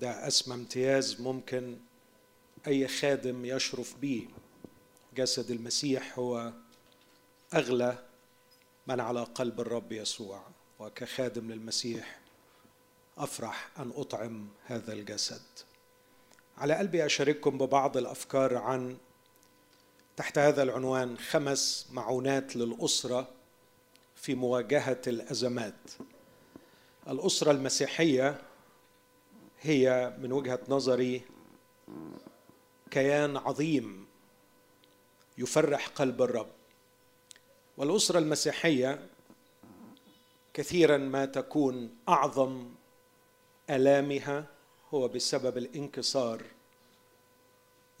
ده أسمى امتياز ممكن أي خادم يشرف به جسد المسيح هو أغلى من على قلب الرب يسوع وكخادم للمسيح أفرح أن أطعم هذا الجسد. على قلبي أشارككم ببعض الأفكار عن تحت هذا العنوان خمس معونات للأسرة في مواجهة الأزمات. الأسرة المسيحية هي من وجهة نظري كيان عظيم يفرح قلب الرب. والأسرة المسيحية كثيرا ما تكون أعظم ألامها هو بسبب الانكسار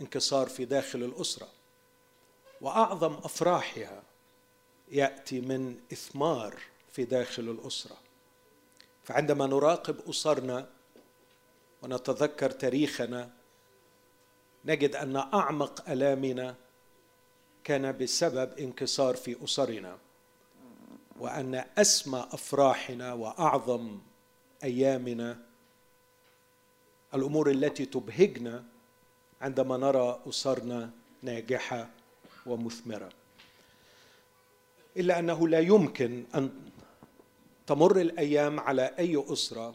انكسار في داخل الأسرة. وأعظم أفراحها يأتي من إثمار في داخل الأسرة. فعندما نراقب أسرنا ونتذكر تاريخنا نجد أن أعمق ألامنا كان بسبب انكسار في أسرنا وأن أسمى أفراحنا وأعظم أيامنا الأمور التي تبهجنا عندما نرى أسرنا ناجحة ومثمرة. إلا أنه لا يمكن أن تمر الأيام على أي أسرة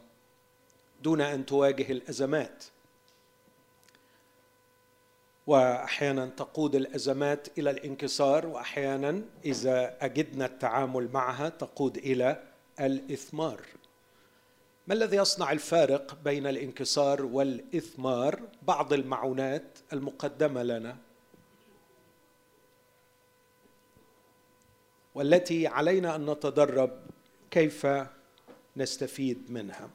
دون أن تواجه الأزمات. وأحيانا تقود الأزمات إلى الانكسار وأحيانا إذا أجدنا التعامل معها تقود إلى الإثمار. ما الذي يصنع الفارق بين الانكسار والإثمار؟ بعض المعونات المقدمة لنا. والتي علينا أن نتدرب كيف نستفيد منها.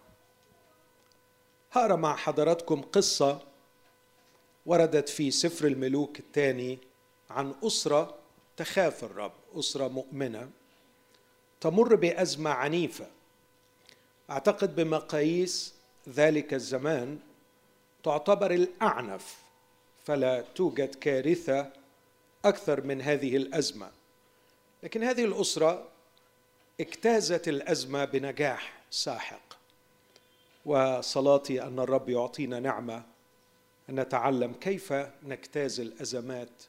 هقرا مع حضراتكم قصة وردت في سفر الملوك الثاني عن أسرة تخاف الرب أسرة مؤمنة تمر بأزمة عنيفة. أعتقد بمقاييس ذلك الزمان تعتبر الأعنف فلا توجد كارثة أكثر من هذه الأزمة. لكن هذه الأسرة اجتازت الأزمة بنجاح ساحق. وصلاتي أن الرب يعطينا نعمة أن نتعلم كيف نجتاز الأزمات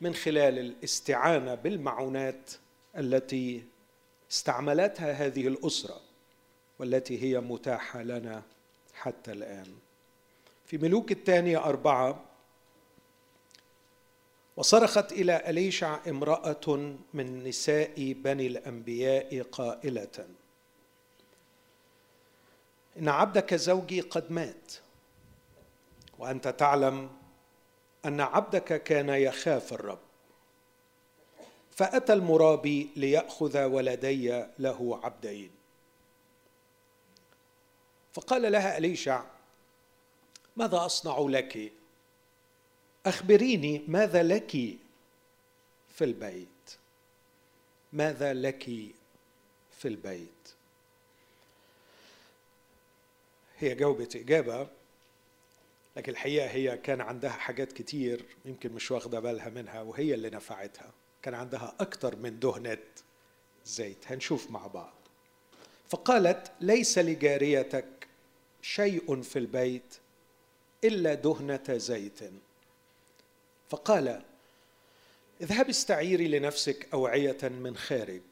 من خلال الاستعانة بالمعونات التي استعملتها هذه الأسرة والتي هي متاحة لنا حتى الآن. في ملوك الثانية أربعة وصرخت إلى أليشع امرأة من نساء بني الأنبياء قائلة إن عبدك زوجي قد مات. وأنت تعلم أن عبدك كان يخاف الرب. فأتى المرابي ليأخذ ولدي له عبدين. فقال لها أليشع ماذا أصنع لك؟ أخبريني ماذا لك في البيت. ماذا لك في البيت؟ هي جاوبت إجابة لكن الحقيقة هي كان عندها حاجات كتير يمكن مش واخدة بالها منها وهي اللي نفعتها. كان عندها أكتر من دهنة زيت. هنشوف مع بعض. فقالت ليس لجاريتك شيء في البيت إلا دهنة زيت. فقال اذهب استعيري لنفسك أوعية من خارج.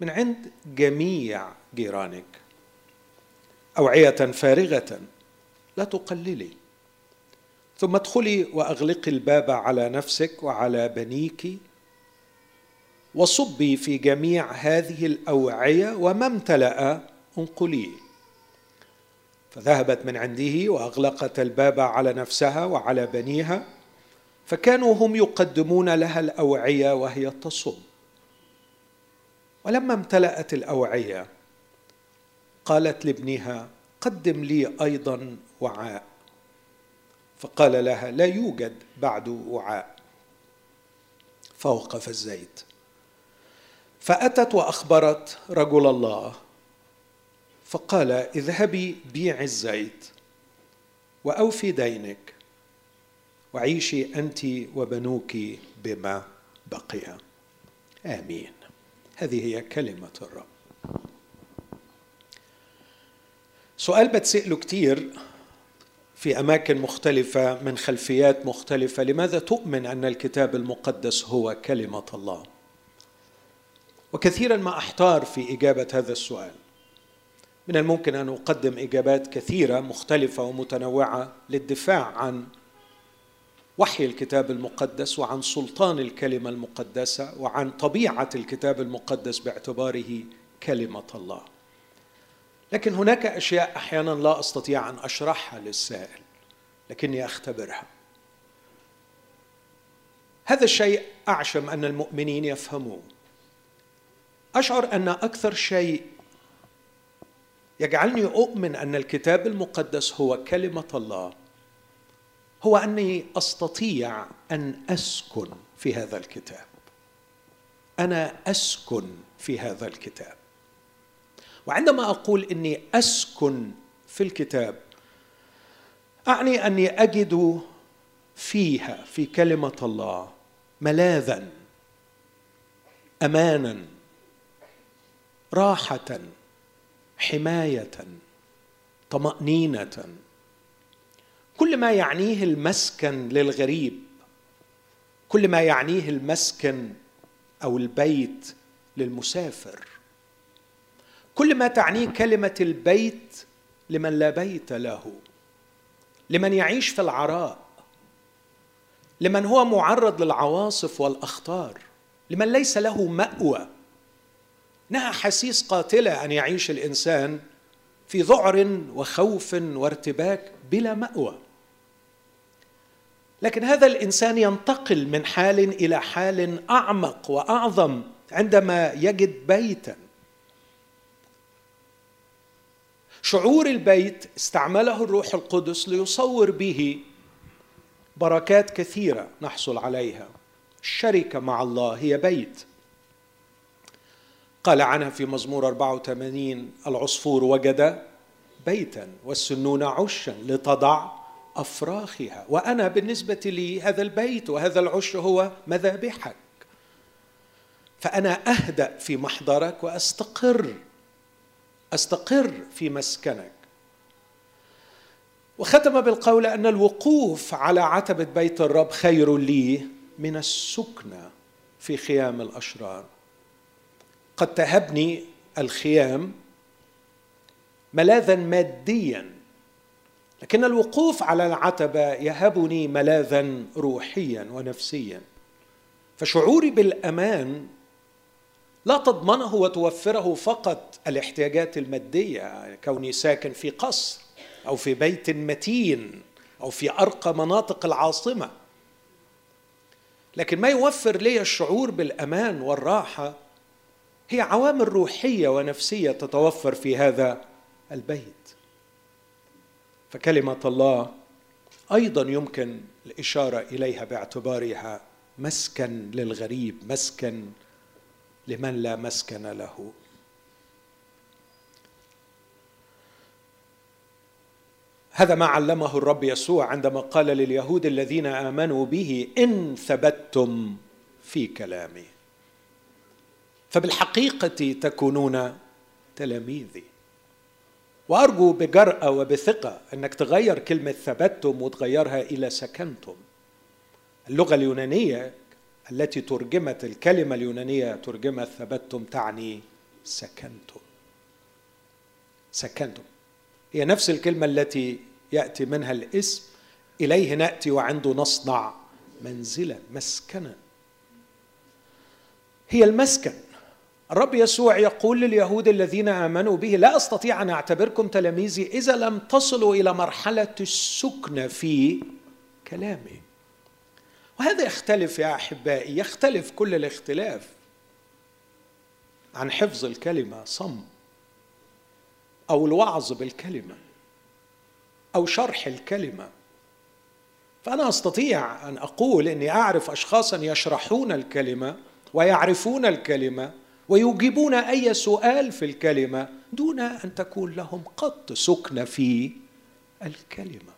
من عند جميع جيرانك. أوعية فارغة. لا تقللي. ثم ادخلي وأغلقي الباب على نفسك وعلى بنيك وصبي في جميع هذه الأوعية وما امتلأ انقليه فذهبت من عنده وأغلقت الباب على نفسها وعلى بنيها فكانوا هم يقدمون لها الأوعية وهي تصب ولما امتلأت الأوعية قالت لابنها قدم لي أيضا وعاء. فقال لها لا يوجد بعد وعاء. فوقف الزيت. فأتت وأخبرت رجل الله فقال اذهبي بيعي الزيت وأوفي دينك وعيشي أنت وبنوك بما بقي. آمين. هذه هي كلمة الرب. سؤال بتسأله كتير في أماكن مختلفة من خلفيات مختلفة. لماذا تؤمن أن الكتاب المقدس هو كلمة الله؟ وكثيرا ما أحتار في إجابة هذا السؤال. من الممكن أن أقدم إجابات كثيرة مختلفة ومتنوعة للدفاع عن وحي الكتاب المقدس وعن سلطان الكلمة المقدسة وعن طبيعة الكتاب المقدس باعتباره كلمة الله. لكن هناك أشياء أحيانا لا أستطيع أن أشرحها للسائل لكني أختبرها. هذا الشيء أعشم أن المؤمنين يفهموه أشعر أن أكثر شيء يجعلني أؤمن أن الكتاب المقدس هو كلمة الله هو أني أستطيع أن أسكن في هذا الكتاب. أنا أسكن في هذا الكتاب. وعندما أقول إني أسكن في الكتاب أعني أني أجد فيها في كلمة الله ملاذا امانا راحة حماية طمأنينة. كل ما يعنيه المسكن للغريب كل ما يعنيه المسكن أو البيت للمسافر. كل ما تعنيه كلمة البيت لمن لا بيت له. لمن يعيش في العراء. لمن هو معرض للعواصف والأخطار. لمن ليس له مأوى. انها حسيس قاتلة أن يعيش الإنسان في ذعر وخوف وارتباك بلا مأوى. لكن هذا الإنسان ينتقل من حال إلى حال أعمق وأعظم عندما يجد بيتا. شعور البيت استعمله الروح القدس ليصور به بركات كثيرة نحصل عليها. الشركة مع الله هي بيت. قال عنها في مزمور 84 العصفور وجد بيتا والسنون عشا لتضع أفراخها. وأنا بالنسبة لي هذا البيت وهذا العش هو مذابحك. فأنا أهدأ في محضرك وأستقر أستقر في مسكنك. وختم بالقول أن الوقوف على عتبة بيت الرب خير لي من السكنى في خيام الأشرار. قد تهبني الخيام ملاذا ماديا لكن الوقوف على العتبة يهبني ملاذا روحيا ونفسيا. فشعوري بالأمان لا تضمنه وتوفره فقط الاحتياجات المادية كوني ساكن في قصر أو في بيت متين أو في أرقى مناطق العاصمة. لكن ما يوفر لي الشعور بالأمان والراحة هي عوامل روحية ونفسية تتوفر في هذا البيت. فكلمة الله أيضا يمكن الإشارة إليها باعتبارها مسكن للغريب مسكن لمن لا مسكن له. هذا ما علمه الرب يسوع عندما قال لليهود الذين آمنوا به إن ثبتتم في كلامي. فبالحقيقة تكونون تلاميذي. وأرجو بجرأة وبثقة أنك تغير كلمة ثبتتم وتغيرها إلى سكنتم. اللغة اليونانية التي ترجمت الكلمة اليونانية ترجمت ثبتتم تعني سكنتم. سكنتم. هي نفس الكلمة التي يأتي منها الاسم. إليه نأتي وعنده نصنع منزلا مسكنا هي المسكن. الرب يسوع يقول لليهود الذين آمنوا به لا أستطيع أن أعتبركم تلاميذي إذا لم تصلوا إلى مرحلة السكن في كلامي. وهذا يختلف يا أحبائي يختلف كل الاختلاف عن حفظ الكلمة صم أو الوعظ بالكلمة أو شرح الكلمة. فأنا أستطيع أن أقول إني أعرف اشخاصا يشرحون الكلمة ويعرفون الكلمة ويجيبون أي سؤال في الكلمة دون أن تكون لهم قط سكن في الكلمة.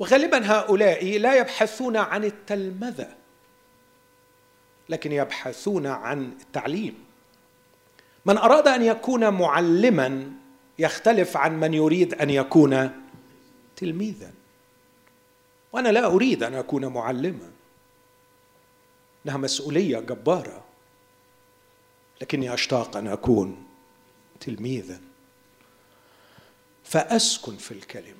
وغالبا هؤلاء لا يبحثون عن التلمذة لكن يبحثون عن التعليم. من أراد أن يكون معلما يختلف عن من يريد أن يكون تلميذا. وأنا لا أريد أن أكون معلما. إنها مسؤولية جبارة لكني أشتاق أن أكون تلميذا. فأسكن في الكلمة.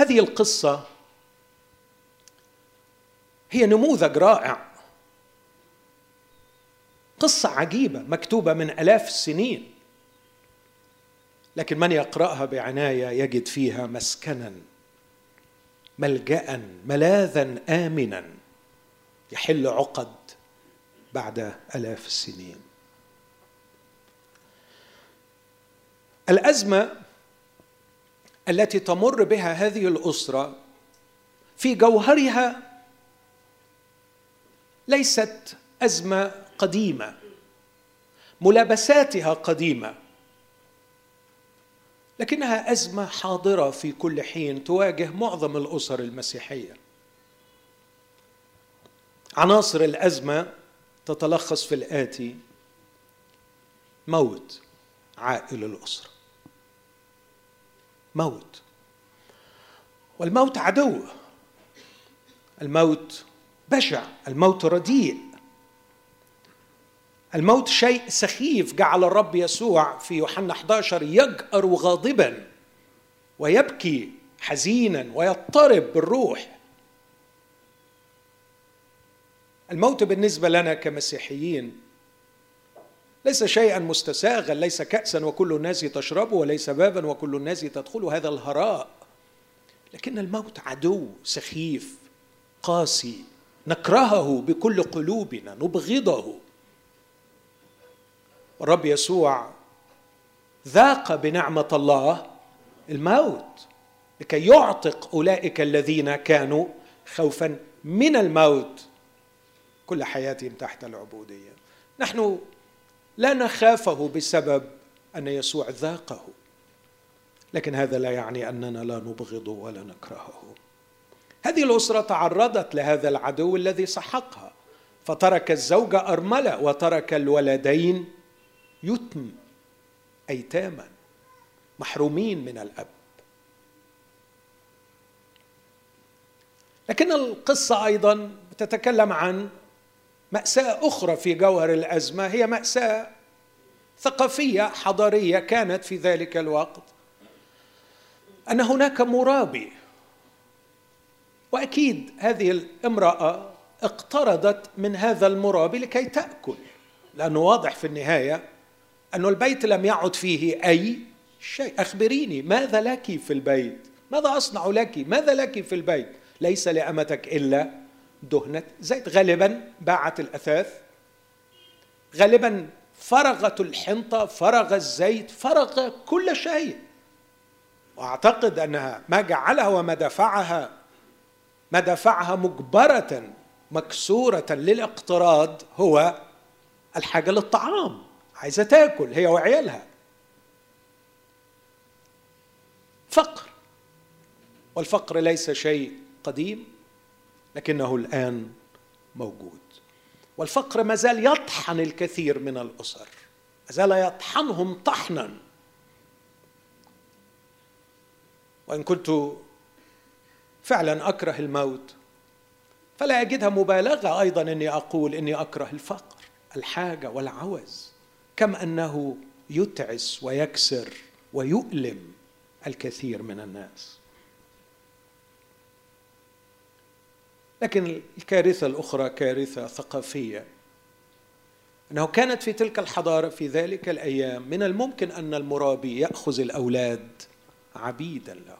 هذه القصة هي نموذج رائع. قصة عجيبة مكتوبة من آلاف السنين. لكن من يقرأها بعناية يجد فيها مسكنا ملجأ ملاذا آمنا يحل عقد بعد آلاف السنين. الأزمة التي تمر بها هذه الأسرة في جوهرها ليست أزمة قديمة ملابساتها قديمة لكنها أزمة حاضرة في كل حين تواجه معظم الأسر المسيحية. عناصر الأزمة تتلخص في الآتي موت عائل الأسرة. موت. والموت عدو. الموت بشع. الموت رديء. الموت شيء سخيف. جعل الرب يسوع في يوحنا 11 يجأر غاضبا ويبكي حزينا ويضطرب بالروح. الموت بالنسبة لنا كمسيحيين ليس شيئا مستساغا ليس كأسا وكل الناس تشربه وليس بابا وكل الناس تدخل هذا الهراء. لكن الموت عدو سخيف قاسي نكرهه بكل قلوبنا نبغضه. والرب يسوع ذاق بنعمة الله الموت لكي يعتق أولئك الذين كانوا خوفا من الموت. كل حياتهم تحت العبودية. نحن لا نخافه بسبب أن يسوع ذاقه. لكن هذا لا يعني أننا لا نبغضه ولا نكرهه. هذه الأسرة تعرضت لهذا العدو الذي سحقها فترك الزوجة أرملة وترك الولدين يتم أيتاما محرومين من الأب. لكن القصة أيضا تتكلم عن مأساة أخرى في جوهر الأزمة هي مأساة ثقافية حضارية كانت في ذلك الوقت أن هناك مرابي. وأكيد هذه الامرأة اقترضت من هذا المرابي لكي تأكل. لأنه واضح في النهاية أن البيت لم يعد فيه أي شيء. أخبريني ماذا لك في البيت؟ ماذا أصنع لك؟ ماذا لك في البيت؟ ليس لأمتك إلا دهنة زيت غالبا باعت الأثاث. غالبا فرغت الحنطة فرغ الزيت فرغ كل شيء. وأعتقد أنها ما جعلها وما دفعها ما دفعها مجبرة مكسورة للاقتراض هو الحاجة للطعام. عايزة تاكل هي وعيالها. فقر. والفقر ليس شيء قديم. لكنه الآن موجود. والفقر ما زال يطحن الكثير من الأسر. ما زال يطحنهم طحنا. وإن كنت فعلا أكره الموت فلا أجدها مبالغة أيضا أني أقول أني أكره الفقر الحاجة والعوز. كم أنه يتعس ويكسر ويؤلم الكثير من الناس. لكن الكارثة الأخرى كارثة ثقافية. إنه كانت في تلك الحضارة في ذلك الأيام من الممكن أن المرابي يأخذ الأولاد عبيدا له.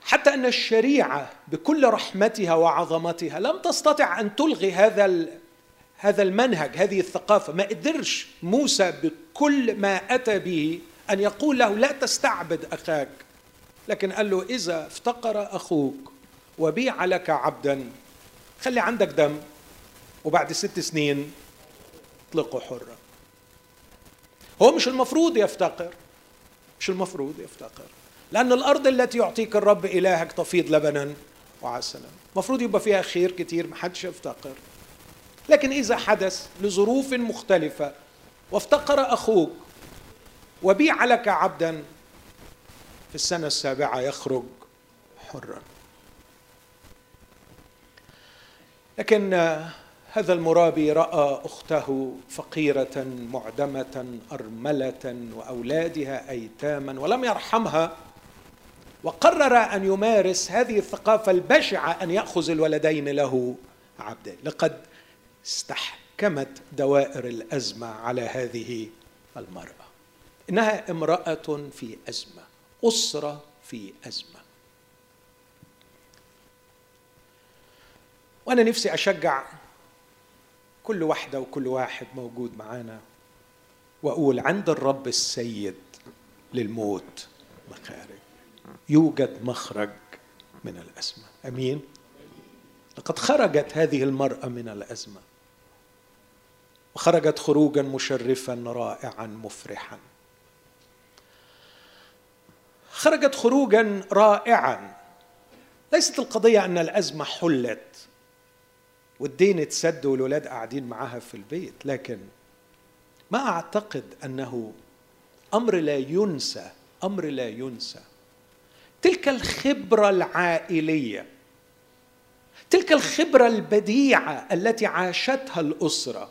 حتى أن الشريعة بكل رحمتها وعظمتها لم تستطع أن تلغي هذا هذا المنهج هذه الثقافة. ما قدرش موسى بكل ما أتى به أن يقول له لا تستعبد أخاك. لكن قال له إذا افتقر أخوك وبيع لك عبدا. خلي عندك دم وبعد ست سنين اطلقه حرا. هو مش المفروض يفتقر مش المفروض يفتقر لأن الأرض التي يعطيك الرب إلهك تفيض لبنا وعسلا. المفروض يبقى فيها خير كتير محدش يفتقر. لكن إذا حدث لظروف مختلفة وافتقر أخوك وبيع لك عبدا في السنة السابعة يخرج حرا. لكن هذا المرابي رأى أخته فقيرة معدمة أرملة وأولادها أيتاما ولم يرحمها وقرر أن يمارس هذه الثقافة البشعة أن يأخذ الولدين له عبدين. لقد استحكمت دوائر الأزمة على هذه المرأة. إنها امرأة في أزمة أسرة في أزمة. وأنا نفسي أشجع كل واحدة وكل واحد موجود معانا وأقول عند الرب السيد للموت مخارج يوجد مخرج من الأزمة. أمين؟ لقد خرجت هذه المرأة من الأزمة. وخرجت خروجا مشرفا رائعا مفرحا. خرجت خروجا رائعا. ليست القضية أن الأزمة حلت. والدين اتسد والولاد قاعدين معاها في البيت لكن ما أعتقد أنه أمر لا ينسى أمر لا ينسى. تلك الخبرة العائلية تلك الخبرة البديعة التي عاشتها الأسرة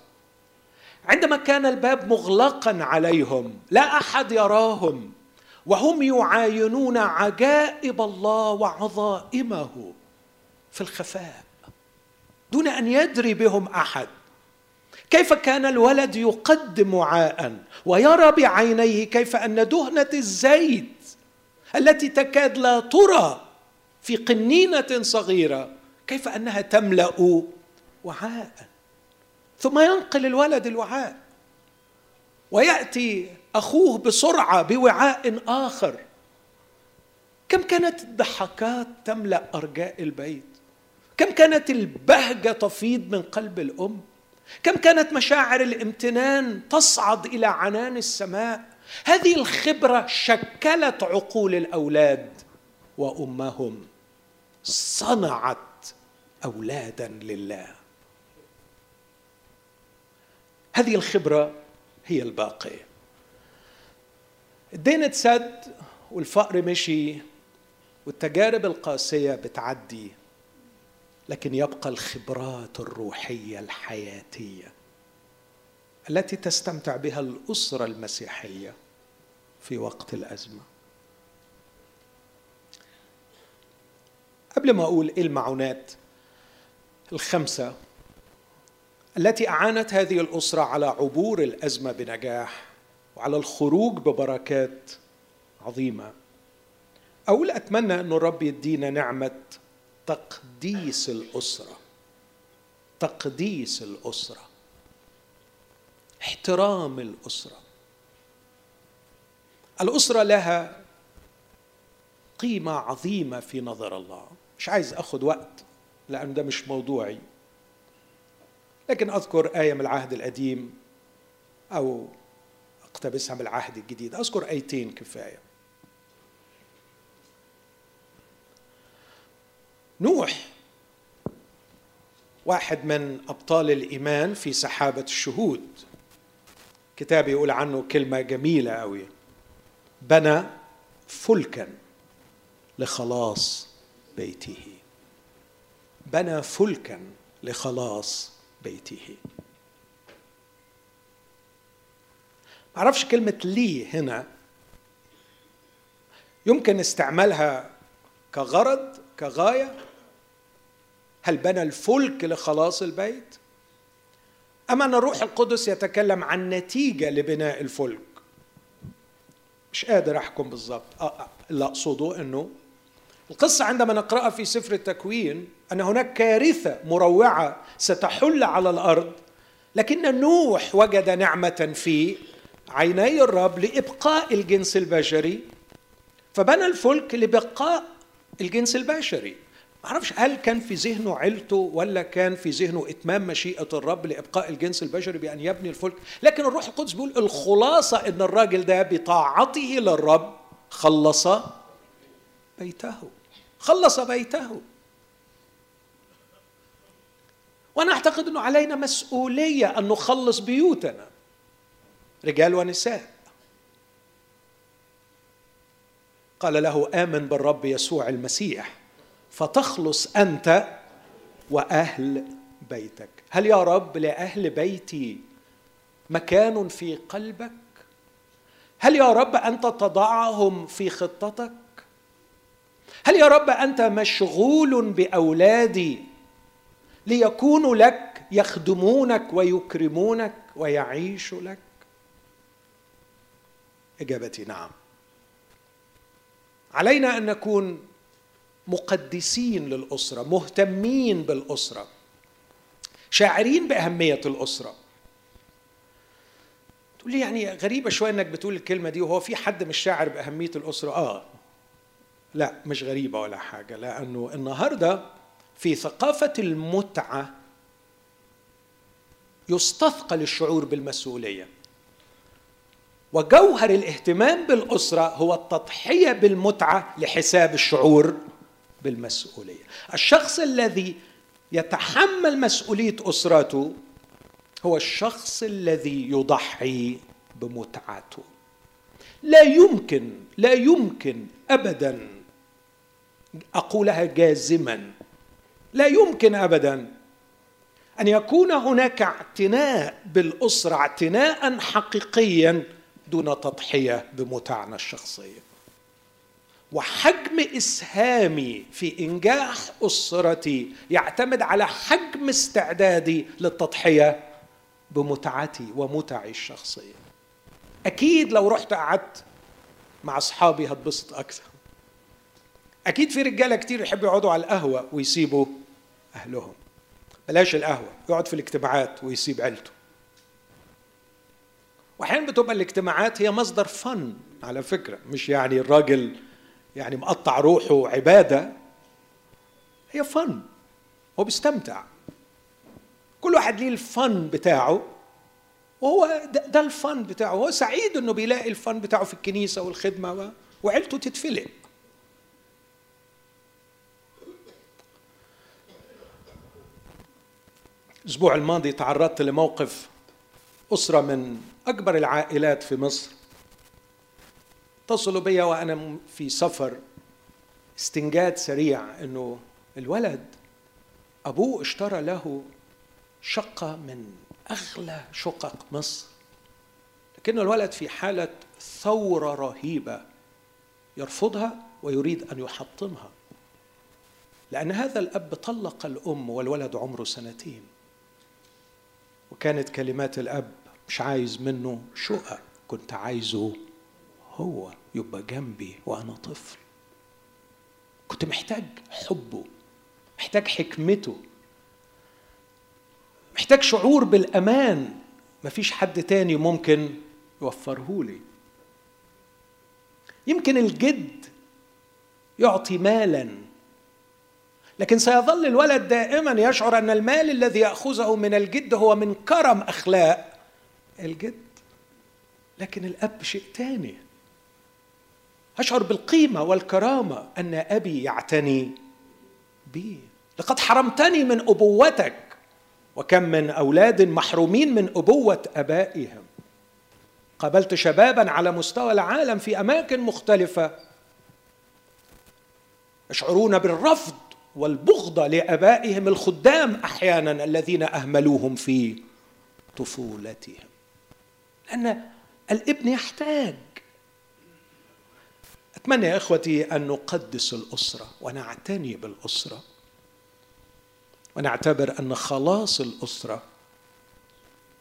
عندما كان الباب مغلقا عليهم لا أحد يراهم وهم يعاينون عجائب الله وعظائمه في الخفاء. دون أن يدري بهم أحد. كيف كان الولد يقدم وعاء ويرى بعينيه كيف أن دهنة الزيت التي تكاد لا ترى في قنينة صغيرة كيف أنها تملأ وعاء. ثم ينقل الولد الوعاء ويأتي أخوه بسرعة بوعاء آخر. كم كانت الضحكات تملأ أرجاء البيت. كم كانت البهجة تفيض من قلب الأم؟ كم كانت مشاعر الامتنان تصعد إلى عنان السماء؟ هذه الخبرة شكلت عقول الأولاد وأمهم صنعت أولادا لله. هذه الخبرة هي الباقيه الدين اتسد والفقر مشي والتجارب القاسية بتعدي. لكن يبقى الخبرات الروحية الحياتية التي تستمتع بها الأسرة المسيحية في وقت الأزمة. قبل ما أقول إيه المعونات الخمسة التي أعانت هذه الأسرة على عبور الأزمة بنجاح وعلى الخروج ببركات عظيمة. أقول أتمنى أن الرب يدينا نعمة تقديس الأسرة. تقديس الأسرة. احترام الأسرة. الأسرة لها قيمة عظيمة في نظر الله. مش عايز أخذ وقت لأن ده مش موضوعي. لكن أذكر آية من العهد القديم أو أقتبسها من العهد الجديد. أذكر آيتين كفاية. نوح واحد من أبطال الإيمان في سحابة الشهود. كتاب يقول عنه كلمة جميلة قوي بنى فلكا لخلاص بيته. بنى فلكا لخلاص بيته. معرفش كلمة لي هنا. يمكن استعمالها كغرض كغاية هل بنى الفلك لخلاص البيت؟ أم أن الروح القدس يتكلم عن نتيجة لبناء الفلك؟ مش قادر أحكم بالضبط. اللي أقصده أنه القصة عندما نقرأها في سفر التكوين أن هناك كارثة مروعة ستحل على الأرض لكن نوح وجد نعمة في عيني الرب لإبقاء الجنس البشري فبنى الفلك لبقاء الجنس البشري. معرفش هل كان في ذهنه عيلته ولا كان في ذهنه إتمام مشيئة الرب لإبقاء الجنس البشري بأن يبني الفلك؟ لكن الروح القدس بيقول الخلاصة إن الراجل ده بطاعته للرب خلص بيته. خلص بيته. وأنا أعتقد إنه علينا مسؤولية أن نخلص بيوتنا. رجال ونساء. قال له آمن بالرب يسوع المسيح فتخلص أنت وأهل بيتك. هل يا رب لأهل بيتي مكان في قلبك؟ هل يا رب أنت تضعهم في خطتك؟ هل يا رب أنت مشغول بأولادي ليكونوا لك يخدمونك ويكرمونك ويعيشوا لك؟ إجابتي نعم. علينا أن نكون مقدسين للأسرة مهتمين بالأسرة شاعرين بأهمية الأسرة. تقول لي يعني غريبة شوية إنك بتقول الكلمة دي وهو في حد مش شاعر بأهمية الأسرة؟ آه. لا مش غريبة ولا حاجة لأنه النهارده في ثقافة المتعة يستثقل الشعور بالمسؤولية. وجوهر الاهتمام بالأسرة هو التضحية بالمتعة لحساب الشعور بالمسؤولية. الشخص الذي يتحمل مسؤولية أسرته هو الشخص الذي يضحي بمتعته. لا يمكن لا يمكن ابدا أقولها جازما. لا يمكن ابدا أن يكون هناك اعتناء بالأسرة اعتناء حقيقيا دون تضحية بمتعنا الشخصيه وحجم إسهامي في إنجاح أسرتي يعتمد على حجم استعدادي للتضحية بمتعتي ومتعي الشخصيه أكيد لو رحت قعدت مع أصحابي هتبسط أكثر. أكيد في رجالة كتير يحبوا يقعدوا على القهوة ويسيبوا أهلهم. بلاش القهوة يقعد في الاجتماعات ويسيب عيلته. واحيانا بتبقى الاجتماعات هي مصدر فن على فكرة مش يعني الراجل يعني مقطع روحه عبادة. هي فن هو بيستمتع كل واحد ليه الفن بتاعه وهو ده, ده الفن بتاعه. هو سعيد إنه بيلاقي الفن بتاعه في الكنيسة والخدمة وعيلته تتفلق. الأسبوع الماضي تعرضت لموقف أسرة من أكبر العائلات في مصر. اتصلوا بي وأنا في سفر استنجاد سريع إنه الولد أبوه اشترى له شقة من أغلى شقق مصر. لكن الولد في حالة ثورة رهيبة يرفضها ويريد أن يحطمها. لأن هذا الأب طلق الأم والولد عمره سنتين. وكانت كلمات الأب مش عايز منه شقق كنت عايزه هو يبقى جنبي وأنا طفل. كنت محتاج حبه محتاج حكمته محتاج شعور بالأمان. مفيش حد تاني ممكن يوفره لي يمكن الجد يعطي مالا لكن سيظل الولد دائما يشعر أن المال الذي يأخذه من الجد هو من كرم أخلاق. الجد لكن الأب شيء تاني. أشعر بالقيمة والكرامة أن أبي يعتني بي. لقد حرمتني من أبوتك وكم من أولاد محرومين من أبوة أبائهم. قابلت شبابا على مستوى العالم في أماكن مختلفة. يشعرون بالرفض والبغضة لآبائهم الخدام أحيانا الذين أهملوهم في طفولتهم. لأن الابن يحتاج. أتمنى يا إخوتي أن نقدس الأسرة ونعتني بالأسرة ونعتبر أن خلاص الأسرة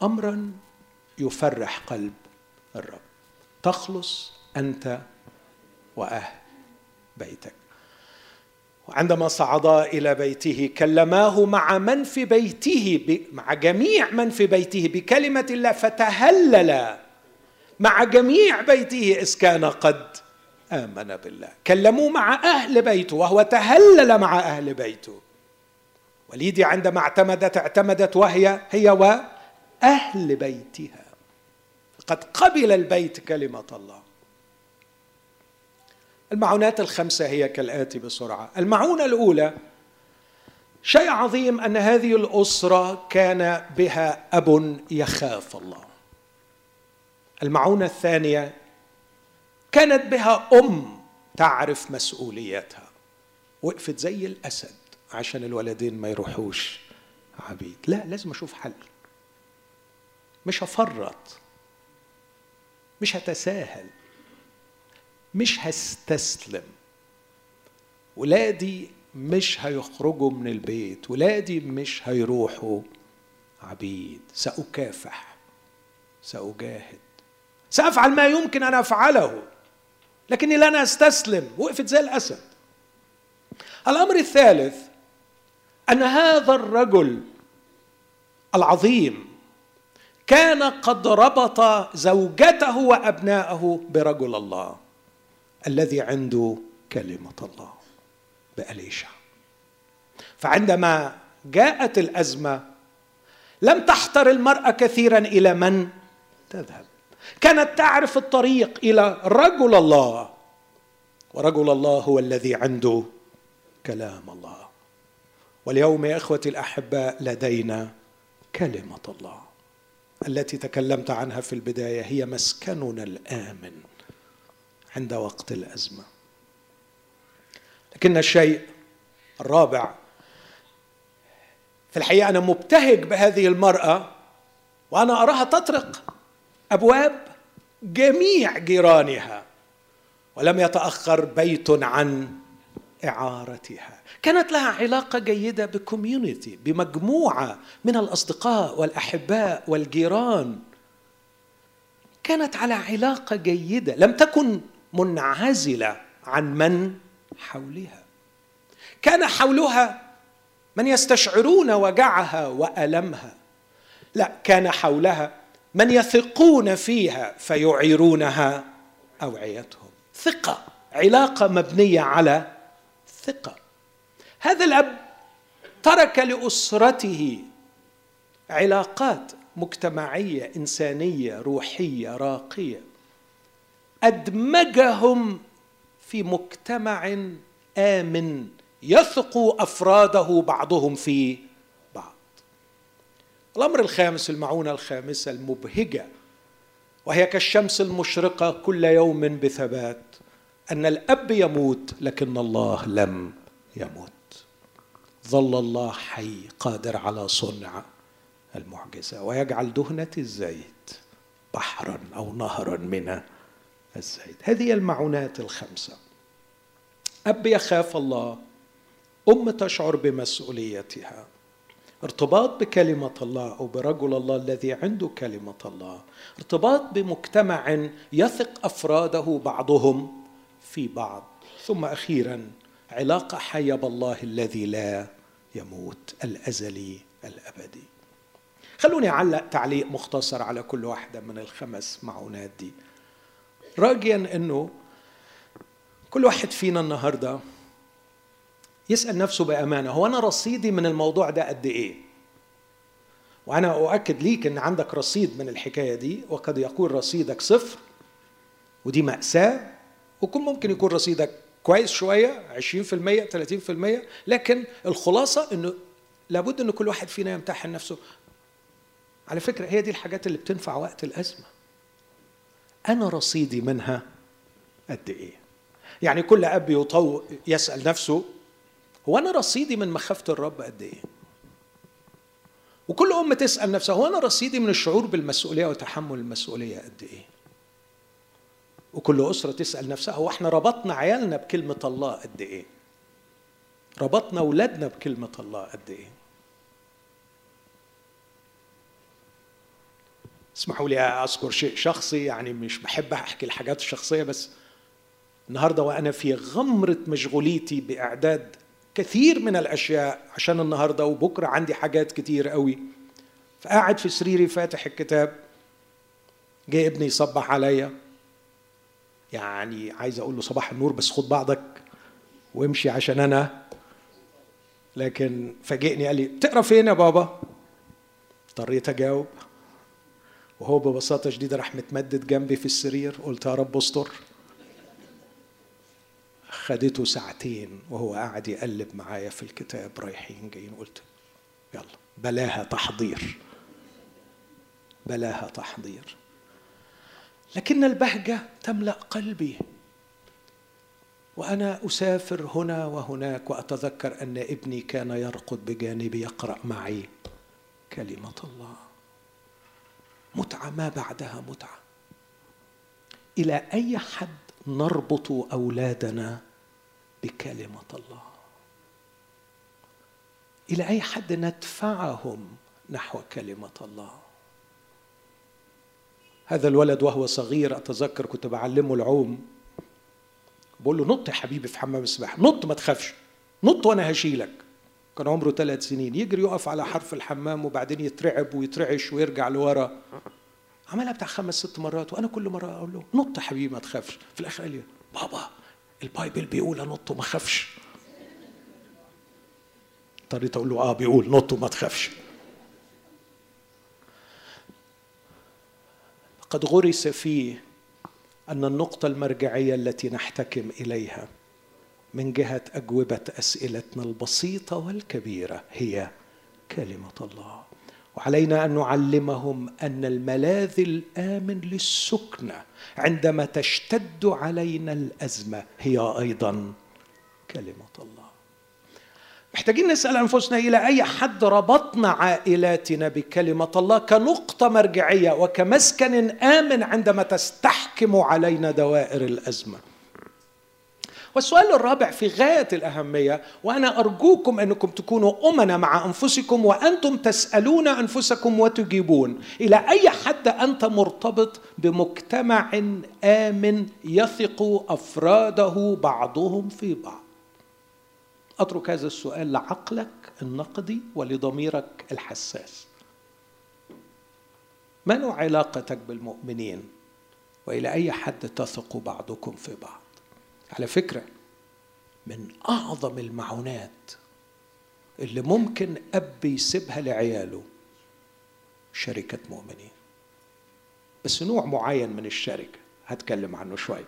أمرا يفرح قلب الرب. تخلص أنت وأهل بيتك. وعندما صعدا إلى بيته كلماه مع من في بيته مع جميع من في بيته بكلمة الله فتهلل مع جميع بيته إذ كان قد آمن بالله. كلموه مع أهل بيته وهو تهلل مع أهل بيته. وليدي عندما اعتمدت اعتمدت وهي هي وأهل بيتها. قد قبل البيت كلمة الله. المعونات الخمسة هي كالآتي بسرعة. المعونة الأولى شيء عظيم أن هذه الأسرة كان بها أب يخاف الله. المعونة الثانية كانت بها أم تعرف مسؤوليتها. وقفت زي الأسد عشان الولدين ما يروحوش عبيد. لا لازم أشوف حل. مش هفرط. مش هتساهل. مش هستسلم. ولادي مش هيخرجوا من البيت. ولادي مش هيروحوا عبيد. سأكافح. سأجاهد. سأفعل ما يمكن أن أفعله. لكني لن أستسلم. وقفت زي الأسد. الأمر الثالث أن هذا الرجل العظيم كان قد ربط زوجته وأبناءه برجل الله. الذي عنده كلمة الله بأليشع فعندما جاءت الأزمة لم تحتر المرأة كثيرا إلى من؟ تذهب. كانت تعرف الطريق إلى رجل الله ورجل الله هو الذي عنده كلام الله. واليوم يا إخوتي الأحباء لدينا كلمة الله. التي تكلمت عنها في البداية هي مسكننا الآمن. عند وقت الأزمة. لكن الشيء الرابع في الحقيقة أنا مبتهج بهذه المرأة وأنا أراها تطرق أبواب جميع جيرانها ولم يتأخر بيت عن إعارتها. كانت لها علاقة جيدة بكوميونيتي بمجموعة من الأصدقاء والأحباء والجيران. كانت على علاقة جيدة لم تكن منعزلة عن من حولها. كان حولها من يستشعرون وجعها وألمها. لا كان حولها من يثقون فيها فيعيرونها أوعيتهم. ثقة علاقة مبنية على ثقة. هذا الأب ترك لأسرته علاقات مجتمعية إنسانية روحية راقية. أدمجهم في مجتمع آمن يثق أفراده بعضهم في بعض. الأمر الخامس المعونة الخامسة المبهجة وهي كالشمس المشرقة كل يوم بثبات أن الأب يموت لكن الله لم يموت ظل الله حي قادر على صنع المعجزة ويجعل دهنة الزيت بحرا أو نهرا من الزيت. هذه المعونات الخمسة. أب يخاف الله أم تشعر بمسؤوليتها. ارتباط بكلمة الله أو برجل الله الذي عنده كلمة الله. ارتباط بمجتمع يثق أفراده بعضهم في بعض. ثم أخيرا علاقة حيه بالله الذي لا يموت الأزلي الأبدي. خلوني أعلق تعليق مختصر على كل واحدة من الخمس معونات دي. راجيا إنه كل واحد فينا النهارده يسأل نفسه بأمانة هو أنا رصيدي من الموضوع ده قد إيه؟ وأنا أؤكد ليك إن عندك رصيد من الحكاية دي وقد يكون رصيدك صفر ودي مأساة وكون ممكن يكون رصيدك كويس شوية 20% 30% لكن الخلاصة إنه لابد إن كل واحد فينا يمتحن نفسه. على فكرة هي دي الحاجات اللي بتنفع وقت الأزمة. أنا رصيدي منها قد إيه؟ يعني كل اب يطو يسأل نفسه هو أنا رصيدي من مخافة الرب قد إيه؟ وكل ام تسأل نفسها هو أنا رصيدي من الشعور بالمسؤولية وتحمل المسؤولية قد إيه؟ وكل أسرة تسأل نفسها هو إحنا ربطنا عيالنا بكلمة الله قد إيه؟ ربطنا أولادنا بكلمة الله قد إيه؟ اسمحوا لي أذكر شيء شخصي يعني مش بحب أحكي الحاجات الشخصية بس النهارده وأنا في غمرة مشغوليتي بإعداد كثير من الأشياء عشان النهارده وبكرة عندي حاجات كتير قوي. فقاعد في سريري فاتح الكتاب جه ابني يصبح عليا. يعني عايز أقول له صباح النور بس خد بعضك وامشي عشان أنا. لكن فاجئني قال لي بتقرا فين يا بابا؟ اضطريت أجاوب. وهو ببساطة شديدة راح متمدد جنبي في السرير قلت يا رب استر. خدته ساعتين وهو قاعد يقلب معايا في الكتاب رايحين جايين. قلت يلا بلاها تحضير. بلاها تحضير. لكن البهجة تملأ قلبي. وأنا أسافر هنا وهناك وأتذكر أن ابني كان يرقد بجانبي يقرأ معي كلمة الله. متعة ما بعدها متعة. إلى أي حد نربط أولادنا بكلمة الله؟ إلى أي حد ندفعهم نحو كلمة الله؟ هذا الولد وهو صغير أتذكر كنت بعلمه العوم. بقول له نط يا حبيبي في حمام السباحة نط ما تخافش نط وأنا هشيلك. كان عمره ثلاث سنين. يجري يقف على حرف الحمام وبعدين يترعب ويترعش ويرجع لورا. عملها بتاع خمس ست مرات وأنا كل مرة أقول له نط يا حبيبي ما تخافش. في الآخر قال لي بابا البايبل بيقول أنط وما اخافش اضطريت أقول له آه بيقول نط وما تخافش. قد غرس فيه أن النقطة المرجعية التي نحتكم إليها من جهة أجوبة أسئلتنا البسيطة والكبيرة هي كلمة الله. وعلينا أن نعلمهم أن الملاذ الآمن للسكنة عندما تشتد علينا الأزمة هي أيضا كلمة الله. محتاجين نسأل أنفسنا إلى أي حد ربطنا عائلاتنا بكلمة الله كنقطة مرجعية وكمسكن آمن عندما تستحكم علينا دوائر الأزمة. والسؤال الرابع في غاية الأهمية وأنا أرجوكم أنكم تكونوا أمنا مع أنفسكم وأنتم تسألون أنفسكم وتجيبون. إلى أي حد أنت مرتبط بمجتمع آمن يثق أفراده بعضهم في بعض؟ أترك هذا السؤال لعقلك النقدي ولضميرك الحساس. ما نوع علاقتك بالمؤمنين؟ وإلى أي حد تثق بعضكم في بعض؟ على فكرة من أعظم المعونات اللي ممكن أب يسيبها لعياله شركة مؤمنين. بس نوع معين من الشركة هتكلم عنه شوية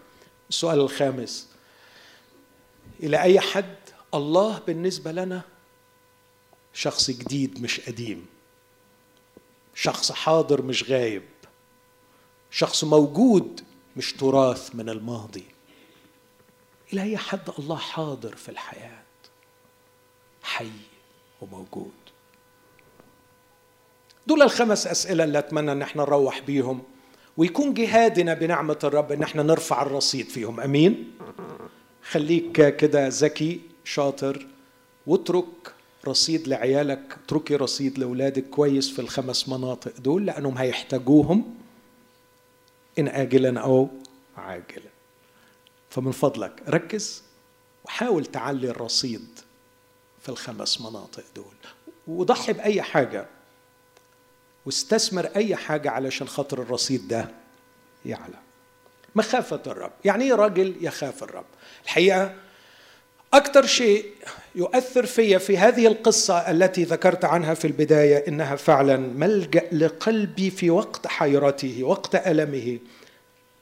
السؤال الخامس إلى أي حد الله بالنسبة لنا شخص جديد مش قديم؟ شخص حاضر مش غايب؟ شخص موجود مش تراث من الماضي؟ إلى أي حد الله حاضر في الحياة؟ حي وموجود. دول الخمس أسئلة اللي أتمنى أن إحنا نروح بيهم ويكون جهادنا بنعمة الرب أن إحنا نرفع الرصيد فيهم. أمين؟ خليك كده ذكي شاطر واترك رصيد لعيالك اتركي رصيد لأولادك كويس في الخمس مناطق دول لأنهم هيحتاجوهم إن اجلا أو عاجلا. فمن فضلك ركز وحاول تعلي الرصيد في الخمس مناطق دول. وضحي بأي حاجة واستثمر أي حاجة علشان خاطر الرصيد ده يعلى. مخافة الرب. يعني إيه راجل يخاف الرب؟ الحقيقة أكثر شيء يؤثر في في هذه القصة التي ذكرت عنها في البداية إنها فعلا ملجأ لقلبي في وقت حيرته وقت ألمه.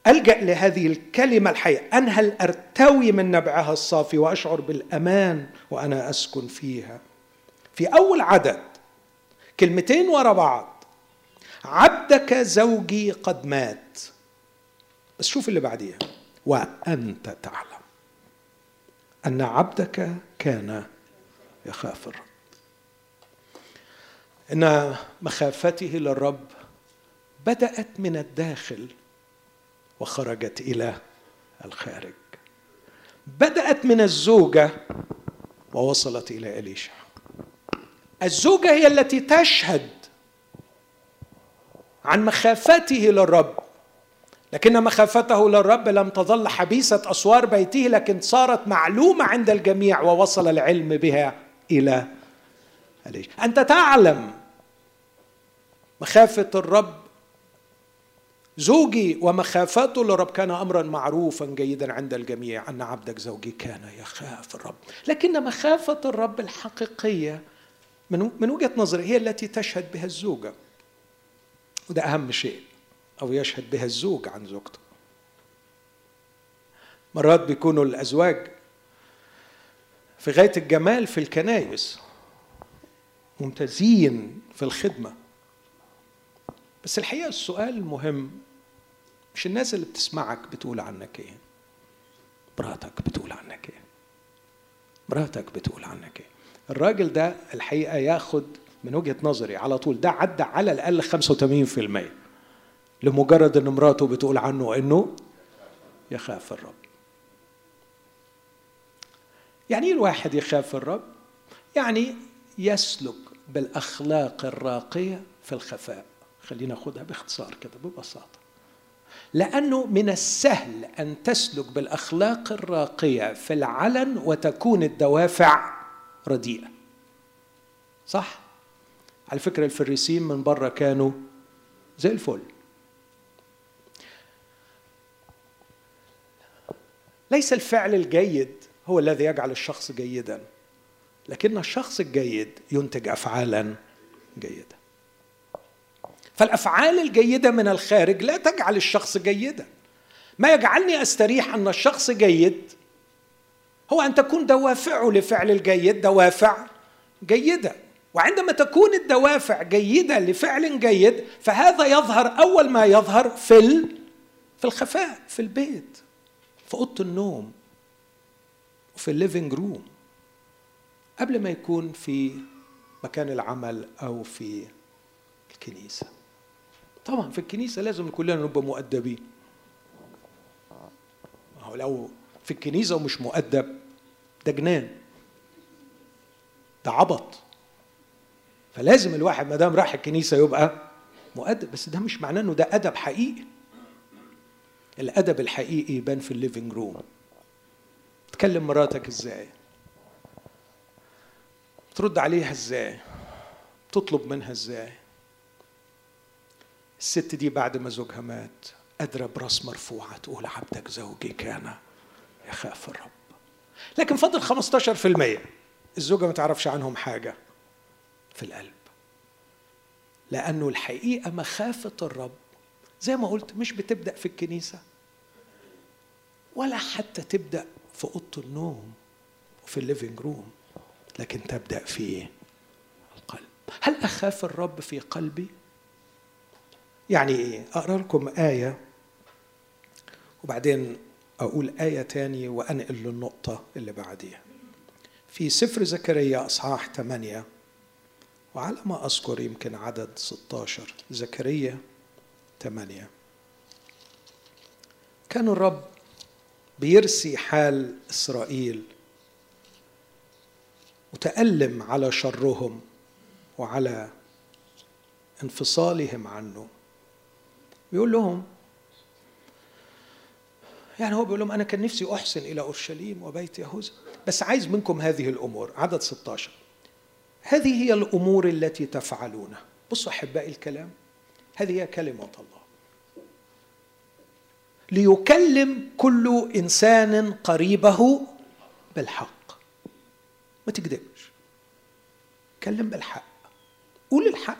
ألجأ لهذه الكلمة الحية. أنهل أرتوي من نبعها الصافي وأشعر بالأمان وأنا أسكن فيها؟ في أول عدد كلمتين ورا بعض. عبدك زوجي قد مات. بس شوف اللي بعديها. وأنت تعلم أن عبدك كان يخاف الرب. إن مخافته للرب بدأت من الداخل. وخرجت إلى الخارج. بدأت من الزوجة ووصلت إلى إليشع. الزوجة هي التي تشهد عن مخافته للرب. لكن مخافته للرب لم تظل حبيسة أسوار بيته لكن صارت معلومة عند الجميع ووصل العلم بها إلى إليشع. أنت تعلم مخافة الرب زوجي ومخافته للرب كان امرا معروفا جيدا عند الجميع أن عبدك زوجي كان يخاف الرب. لكن مخافة الرب الحقيقية من من وجهة نظري هي التي تشهد بها الزوجة. وده أهم شيء أو يشهد بها الزوج عن زوجته. مرات بيكونوا الأزواج في غاية الجمال في الكنايس ممتازين في الخدمة. بس الحقيقة السؤال المهم مش الناس اللي بتسمعك بتقول عنك إيه؟ مراتك بتقول عنك إيه؟ مراتك بتقول عنك إيه؟ الراجل ده الحقيقة ياخد من وجهة نظري على طول ده عدى على الأقل 85% لمجرد إن مراته بتقول عنه إنه يخاف الرب. يعني إيه الواحد يخاف الرب؟ يعني يسلك بالأخلاق الراقية في الخفاء. خلينا ناخدها باختصار كده ببساطة. لأنه من السهل أن تسلك بالأخلاق الراقية في العلن وتكون الدوافع رديئة. صح؟ على فكرة الفريسين من بره كانوا زي الفل. ليس الفعل الجيد هو الذي يجعل الشخص جيدا لكن الشخص الجيد ينتج افعالا جيدة. فالأفعال الجيدة من الخارج لا تجعل الشخص جيدا. ما يجعلني أستريح أن الشخص جيد هو أن تكون دوافعه لفعل الجيد دوافع جيدة. وعندما تكون الدوافع جيدة لفعل جيد فهذا يظهر أول ما يظهر في في الخفاء في البيت في أوضة النوم وفي ال living room قبل ما يكون في مكان العمل أو في الكنيسة. طبعا في الكنيسة لازم كلنا نبقى مؤدبين. هو لو في الكنيسة ومش مؤدب ده جنان. ده عبط. فلازم الواحد ما دام راح الكنيسة يبقى مؤدب بس ده مش معناه إنه ده أدب حقيقي. الأدب الحقيقي يبان في ال living room. تكلم مراتك إزاي؟ ترد عليها إزاي؟ تطلب منها إزاي؟ الست دي بعد ما زوجها مات قادرة براس مرفوعة تقول عبدك زوجي كان يخاف الرب. لكن فضل 15% الزوجة ما تعرفش عنهم حاجة في القلب. لأنه الحقيقة مخافة الرب. زي ما قلت مش بتبدأ في الكنيسة ولا حتى تبدأ في أوضة النوم وفي ال living room لكن تبدأ في القلب. هل أخاف الرب في قلبي؟ يعني إيه؟ أقرأ لكم آية وبعدين أقول آية تاني وأنقل للنقطة اللي بعديها في سفر زكريا أصحاح 8 وعلى ما أذكر يمكن عدد 16 زكريا 8 كان الرب بيرسي حال إسرائيل متألم على شرهم وعلى انفصالهم عنه بيقول لهم يعني هو بيقول لهم أنا كان نفسي أحسن إلى أورشليم وبيت يهوذا بس عايز منكم هذه الأمور عدد 16 هذه هي الأمور التي تفعلونها بصوا أحبائي الكلام هذه هي كلمة الله. ليكلم كل إنسان قريبه بالحق. ما تكذبش. كلم بالحق. قول الحق.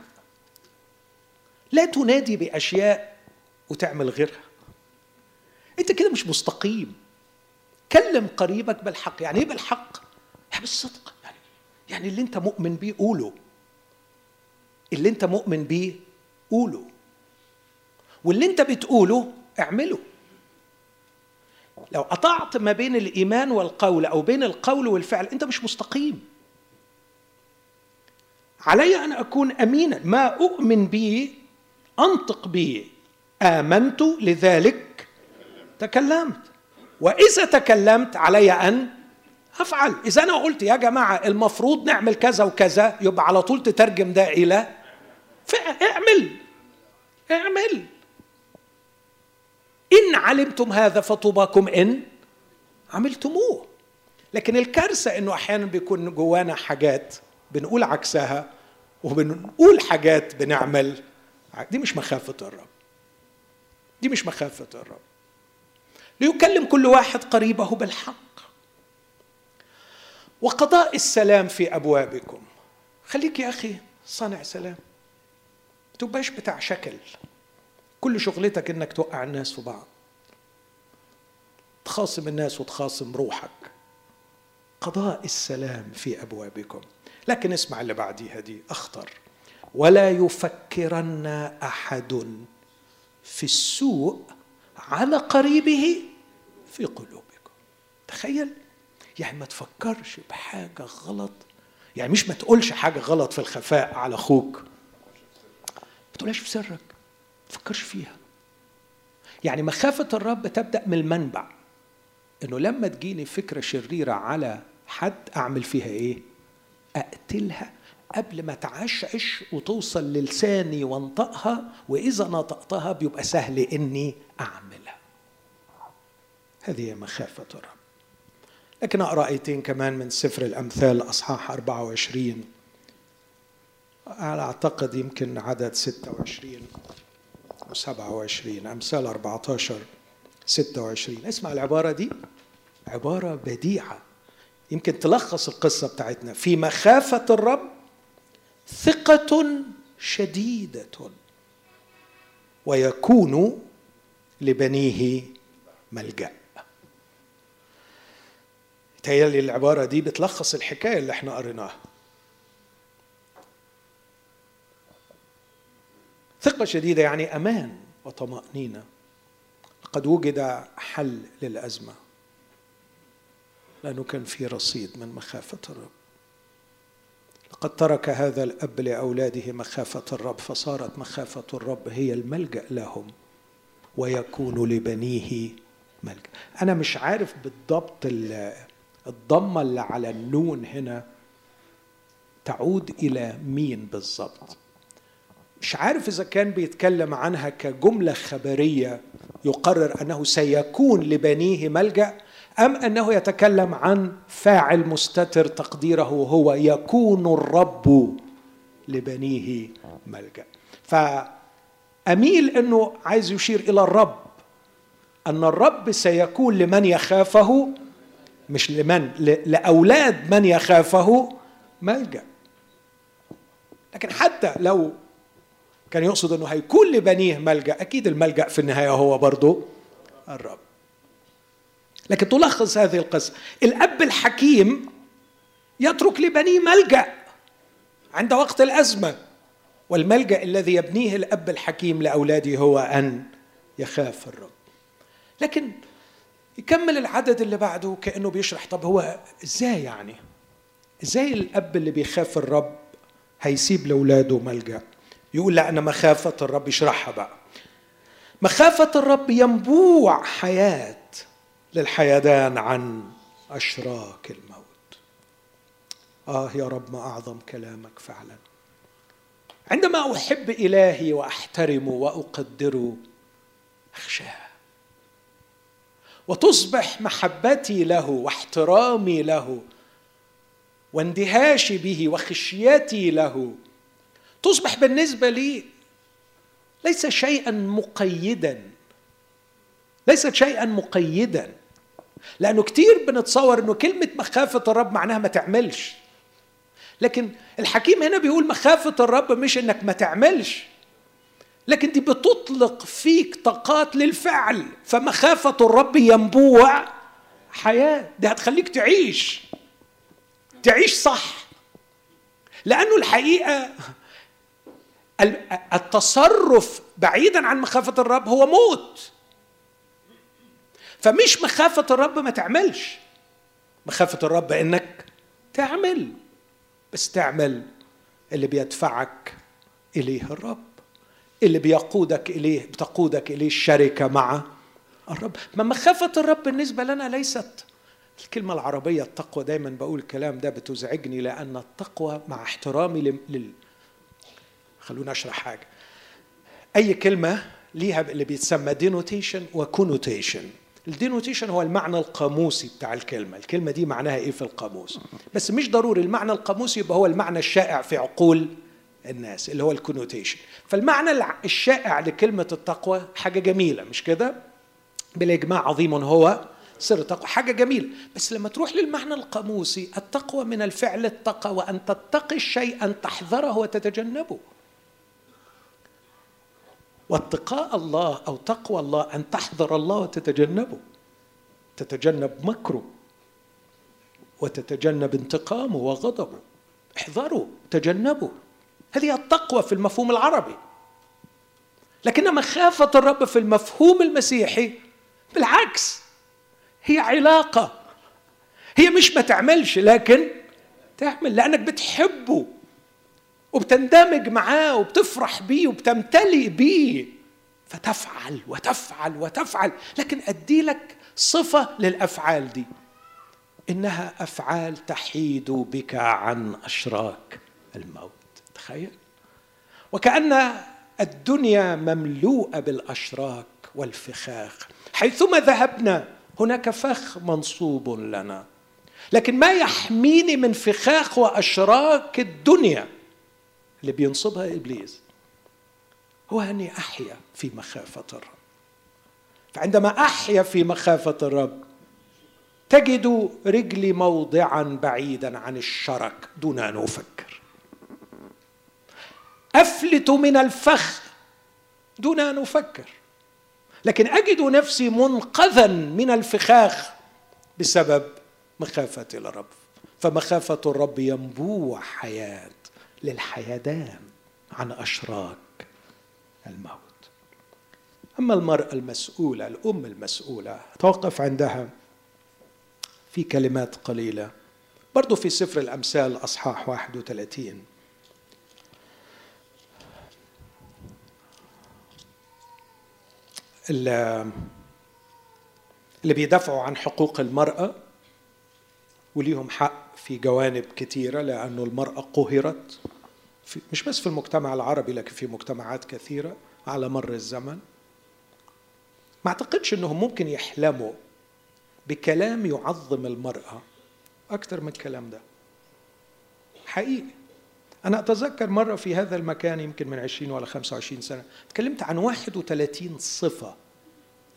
لا تنادي بأشياء وتعمل غيرها. انت كده مش مستقيم. كلم قريبك بالحق. يعني إيه بالحق؟ يعني بالصدق. يعني يعني اللي انت مؤمن بيه قوله. اللي انت مؤمن بيه قوله. واللي انت بتقوله اعمله. لو قطعت ما بين الإيمان والقول أو بين القول والفعل انت مش مستقيم. علي أن أكون أمينا. ما أؤمن به أنطق به آمنت لذلك. تكلمت. وإذا تكلمت علي أن أفعل. إذا أنا قلت يا جماعة المفروض نعمل كذا وكذا يبقى على طول تترجم ده إلى اعمل. اعمل. إن علمتم هذا فطوباكم إن عملتموه. لكن الكارثة إنه أحيانا بيكون جوانا حاجات بنقول عكسها وبنقول حاجات بنعمل. دي مش مخافة الرب. دي مش مخافة الرب. ليكلم كل واحد قريبه بالحق. وقضاء السلام في أبوابكم. خليك يا أخي صانع سلام. تبقاش بتاع شكل. كل شغلتك إنك توقع الناس في بعض. تخاصم الناس وتخاصم روحك. قضاء السلام في أبوابكم. لكن اسمع اللي بعديها دي. أخطر. ولا يفكرن أحد في السوء على قريبه في قلوبكم. تخيل. يعني ما تفكرش بحاجة غلط. يعني مش ما تقولش حاجة غلط في الخفاء على أخوك. ما تقولهاش في سرك. ما تفكرش فيها. يعني مخافة الرب تبدأ من المنبع. إنه لما تجيني فكرة شريرة على حد أعمل فيها إيه؟ أقتلها. قبل ما تعشعش وتوصل للساني وانطقها وإذا نطقتها بيبقى سهل إني أعملها. هذه مخافة الرب. لكن أقرأ آيتين كمان من سفر الأمثال أصحاح 24 على أعتقد يمكن عدد 26 و 27 أمثال 14 26 اسمع العبارة دي. عبارة بديعة. يمكن تلخص القصة بتاعتنا. في مخافة الرب ثقة شديدة. ويكون لبنيه ملجأ. تهيألي العبارة دي بتلخص الحكاية اللي إحنا قريناها. ثقة شديدة يعني أمان وطمأنينة. قد وجد حل للأزمة. لأنه كان في رصيد من مخافة الرب. لقد ترك هذا الأب لأولاده مخافة الرب فصارت مخافة الرب هي الملجأ لهم ويكون لبنيه ملجأ. أنا مش عارف بالضبط الضمة اللي على النون هنا تعود إلى مين بالضبط. مش عارف إذا كان بيتكلم عنها كجملة خبرية يقرر أنه سيكون لبنيه ملجأ أم أنه يتكلم عن فاعل مستتر تقديره هو يكون الرب لبنيه ملجأ. فأميل أنه عايز يشير إلى الرب أن الرب سيكون لمن يخافه مش لمن لأولاد من يخافه ملجأ. لكن حتى لو كان يقصد أنه هيكون لبنيه ملجأ أكيد الملجأ في النهاية هو برضه الرب. لكن تلخص هذه القصة. الأب الحكيم يترك لبنيه ملجأ عند وقت الأزمة والملجأ الذي يبنيه الأب الحكيم لأولاده هو أن يخاف الرب. لكن يكمل العدد اللي بعده كأنه بيشرح. طب هو إزاي يعني؟ إزاي الأب اللي بيخاف الرب هيسيب لأولاده ملجأ؟ يقول لا أنا مخافة الرب. يشرحها بقى. مخافة الرب ينبوع حياة للحيدان عن أشراك الموت. آه يا رب ما أعظم كلامك فعلا. عندما أحب إلهي وأحترمه وأقدره أخشاه. وتصبح محبتي له واحترامي له واندهاشي به وخشيتي له. تصبح بالنسبة لي ليس شيئا مقيدا ليست شيئا مقيدا. لأنه كتير بنتصور أنه كلمة مخافة الرب معناها ما تعملش. لكن الحكيم هنا بيقول مخافة الرب مش أنك ما تعملش. لكن دي بتطلق فيك طاقات للفعل. فمخافة الرب ينبوع حياة. دي هتخليك تعيش. تعيش صح. لأنه الحقيقة التصرف بعيدا عن مخافة الرب هو موت. فمش مخافة الرب ما تعملش. مخافة الرب إنك تعمل. بس تعمل اللي بيدفعك إليه الرب اللي بيقودك إليه بتقودك إليه الشركة مع الرب. ما مخافة الرب بالنسبة لنا ليست الكلمة العربية التقوى. دايما بقول الكلام ده بتزعجني لأن التقوى مع احترامي لل خلونا أشرح حاجة. أي كلمة ليها اللي بيتسمى denotation و connotation ال denotation هو المعنى القاموسي بتاع الكلمة. الكلمة دي معناها إيه في القاموس؟ بس مش ضروري المعنى القاموسي يبقى هو المعنى الشائع في عقول الناس اللي هو ال connotation. فالمعنى الشائع لكلمة التقوى حاجة جميلة مش كده؟ بالإجماع عظيم هو سر التقوى حاجة جميلة. بس لما تروح للمعنى القاموسي التقوى من الفعل التقى وأن تتقي الشيء أن تحذره وتتجنبه. واتقاء الله أو تقوى الله أن تحذر الله وتتجنبه. تتجنب مكره وتتجنب انتقامه وغضبه. احذروا تجنبوا. هذه التقوى في المفهوم العربي. لكن مخافة الرب في المفهوم المسيحي بالعكس هي علاقة. هي مش ما تعملش لكن تعمل لأنك بتحبه. وبتندمج معاه وبتفرح بيه وبتمتلئ بيه. فتفعل وتفعل وتفعل. لكن أدي لك صفة للأفعال دي. إنها أفعال تحيد بك عن أشراك الموت. تخيل. وكأن الدنيا مملوءة بالأشراك والفخاخ. حيثما ذهبنا هناك فخ منصوب لنا. لكن ما يحميني من فخاخ وأشراك الدنيا. اللي بينصبها إبليس هو أني أحيا في مخافة الرب. فعندما أحيا في مخافة الرب تجد رجلي موضعا بعيدا عن الشرك دون أن أفكر. أفلت من الفخ دون أن أفكر. لكن أجد نفسي منقذا من الفخاخ بسبب مخافة الرب. فمخافة الرب ينبوع حياة. للحيدان عن أشراك الموت. أما المرأة المسؤولة الأم المسؤولة توقف عندها في كلمات قليلة. برضو في سفر الأمثال أصحاح 31 اللي بيدافعوا عن حقوق المرأة وليهم حق في جوانب كثيرة لأنه المرأة قهرت. في مش بس في المجتمع العربي لكن في مجتمعات كثيرة على مر الزمن. ما أعتقدش أنهم ممكن يحلموا بكلام يعظم المرأة أكثر من الكلام ده. حقيقي. أنا أتذكر مرة في هذا المكان يمكن من 20 ولا 25 سنة تكلمت عن 31 صفة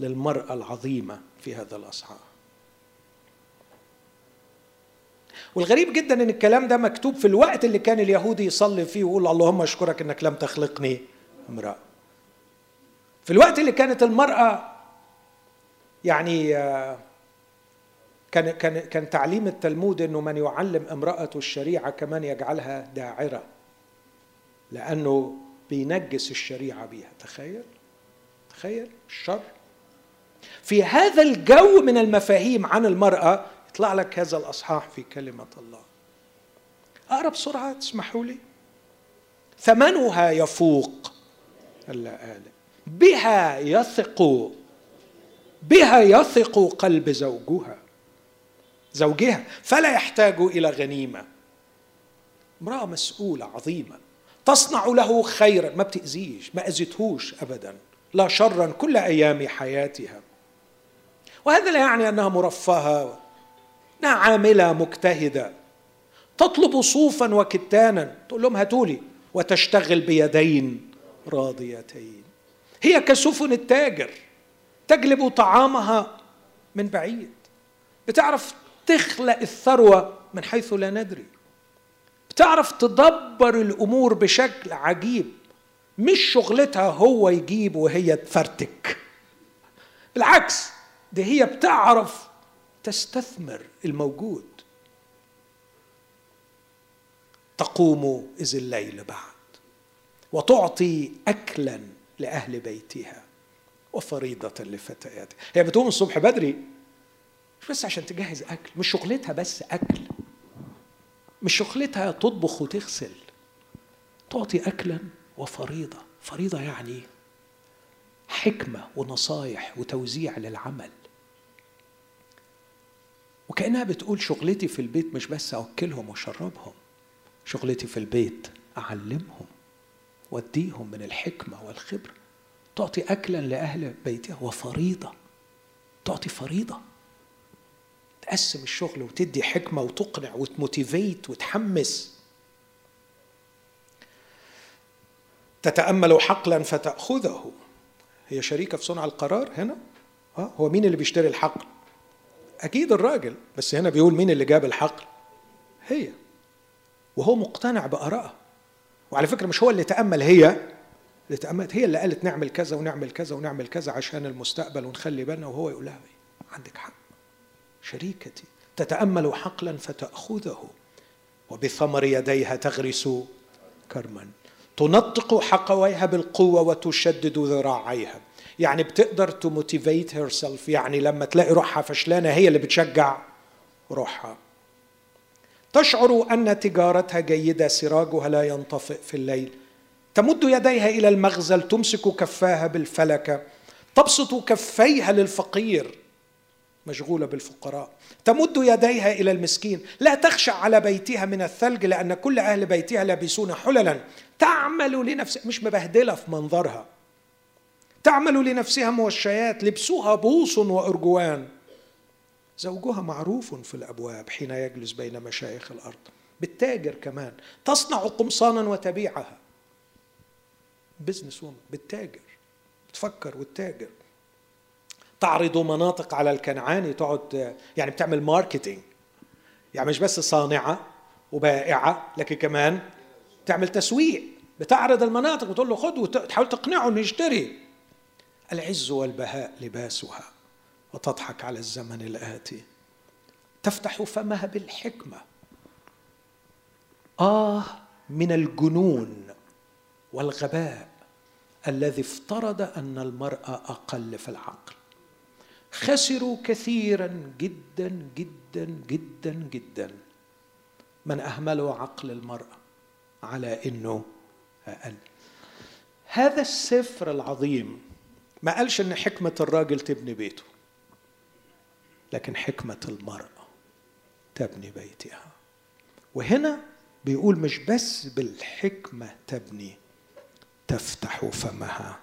للمرأة العظيمة في هذا الأصحاح. والغريب جدا إن الكلام ده مكتوب في الوقت اللي كان اليهودي يصلي فيه ويقول اللهم أشكرك إنك لم تخلقني امرأة. في الوقت اللي كانت المرأة يعني آه، كان كان كان تعليم التلمود إنه من يعلم امراته الشريعة كمان يجعلها داعرة لأنه بينجس الشريعة بيها. تخيل تخيل الشر. في هذا الجو من المفاهيم عن المرأة يطلع لك هذا الأصحاح في كلمة الله. اقرا بسرعة تسمحوا لي؟ ثمنها يفوق اللآلئ بها يثق بها يثق قلب زوجها زوجها. فلا يحتاج إلى غنيمة. امرأة مسؤولة عظيمة. تصنع له خيرا. ما بتأذيش ما اذتهوش ابدا. لا شرا كل أيام حياتها. وهذا لا يعني أنها مرفهة انها عاملة مجتهدة. تطلب صوفا وكتانا. تقول لهم هاتولي وتشتغل بيدين راضيتين. هي كسفن التاجر. تجلب طعامها من بعيد. بتعرف تخلق الثروة من حيث لا ندري. بتعرف تدبر الأمور بشكل عجيب. مش شغلتها هو يجيب وهي تفرتك. بالعكس دي هي بتعرف تستثمر الموجود. تقوم إذ الليل بعد وتعطي أكلا لأهل بيتها وفريضة لفتياتها. هي بتقوم الصبح بدري مش بس عشان تجهز أكل مش شغلتها بس أكل. مش شغلتها تطبخ وتغسل. تعطي أكلا وفريضة. فريضة يعني حكمة ونصايح وتوزيع للعمل. وكأنها بتقول شغلتي في البيت مش بس أوكلهم وأشربهم شغلتي في البيت أعلمهم وأديهم من الحكمة والخبرة. تعطي أكلا لأهل بيتها وفريضة. تعطي فريضة. تقسم الشغل وتدي حكمة وتقنع وتموتيفيت وتحمس. تتأمل حقلا فتأخذه. هي شريكة في صنع القرار هنا؟ هو مين اللي بيشتري الحقل؟ أكيد الراجل بس هنا بيقول مين اللي جاب الحقل؟ هي. وهو مقتنع بآرائها. وعلى فكرة مش هو اللي تأمل هي. اللي تأملت هي اللي قالت نعمل كذا ونعمل كذا ونعمل كذا عشان المستقبل ونخلي بالنا. وهو يقول لها عندك حق. شريكتي. تتأمل حقلا فتأخذه. وبثمر يديها تغرس كرما. تنطق حقويها بالقوة وتشدد ذراعيها. يعني بتقدر ت motivate herself يعني لما تلاقي روحها فشلانة هي اللي بتشجع روحها. تشعر أن تجارتها جيدة سراجها لا ينطفئ في الليل. تمد يديها إلى المغزل تمسك كفاها بالفلكة. تبسط كفيها للفقير. مشغولة بالفقراء. تمد يديها إلى المسكين. لا تخشى على بيتها من الثلج لأن كل أهل بيتها لابسون حللا. تعمل لنفسها مش مبهدلة في منظرها. تعمل لنفسها موشيات لبسها بوص وأرجوان. زوجها معروف في الأبواب حين يجلس بين مشايخ الأرض بتتاجر كمان تصنع قمصانا وتبيعها. business woman بتتاجر بتفكر والتاجر. تعرض مناطق على الكنعاني تقعد يعني بتعمل ماركتينج يعني مش بس صانعة وبائعة لكن كمان تعمل تسويق. بتعرض المناطق وتقول له خد وتحاول تقنعه إنه يشتري. العز والبهاء لباسها وتضحك على الزمن الآتي. تفتح فمها بالحكمة. آه من الجنون والغباء الذي افترض أن المرأة أقل في العقل. خسروا كثيرا جدا جدا جدا جدا من أهملوا عقل المرأة على أنه أقل. هذا السفر العظيم ما قالش إن حكمة الراجل تبني بيته لكن حكمة المرأة تبني بيتها. وهنا بيقول مش بس بالحكمة تبني تفتح فمها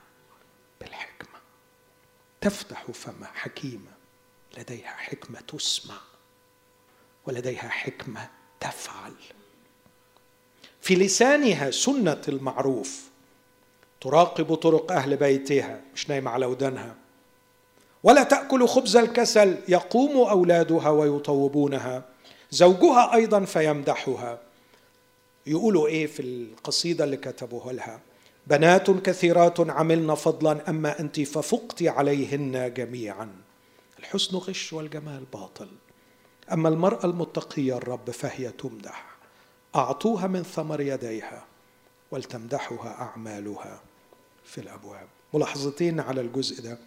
بالحكمة تفتح فمها حكيمة. لديها حكمة تسمع ولديها حكمة تفعل. في لسانها سنة المعروف تراقب طرق أهل بيتها مش نايمة على ودانها. ولا تأكل خبز الكسل يقوم أولادها ويطوبونها. زوجها أيضا فيمدحها. يقولوا إيه في القصيدة اللي كتبوها لها؟ بنات كثيرات عملن فضلا أما أنت ففقت عليهن جميعا. الحسن غش والجمال باطل. أما المرأة المتقية الرب فهي تمدح. أعطوها من ثمر يديها ولتمدحها أعمالها. في الأبواب. ملاحظتين على الجزء ده.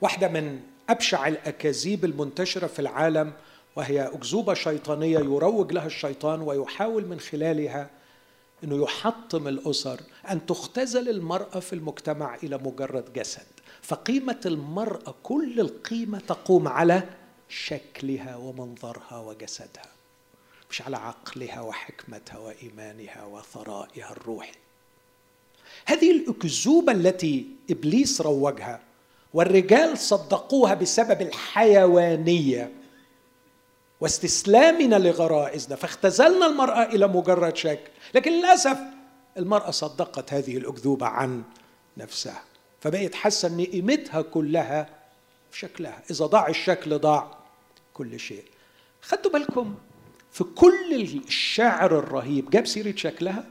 واحدة من أبشع الأكاذيب المنتشرة في العالم وهي أكذوبة شيطانية يروج لها الشيطان ويحاول من خلالها أنه يحطم الأسر أن تختزل المرأة في المجتمع إلى مجرد جسد. فقيمة المرأة كل القيمة تقوم على شكلها ومنظرها وجسدها مش على عقلها وحكمتها وإيمانها وثرائها الروحي. هذه الأكذوبة التي إبليس روجها والرجال صدقوها بسبب الحيوانية واستسلامنا لغرائزنا فاختزلنا المرأة إلى مجرد شكل لكن للأسف المرأة صدقت هذه الأكذوبة عن نفسها فبقيت حاسة إن قيمتها كلها في شكلها إذا ضاع الشكل ضاع كل شيء. خدوا بالكم في كل الشعر الرهيب جاب سيرة شكلها؟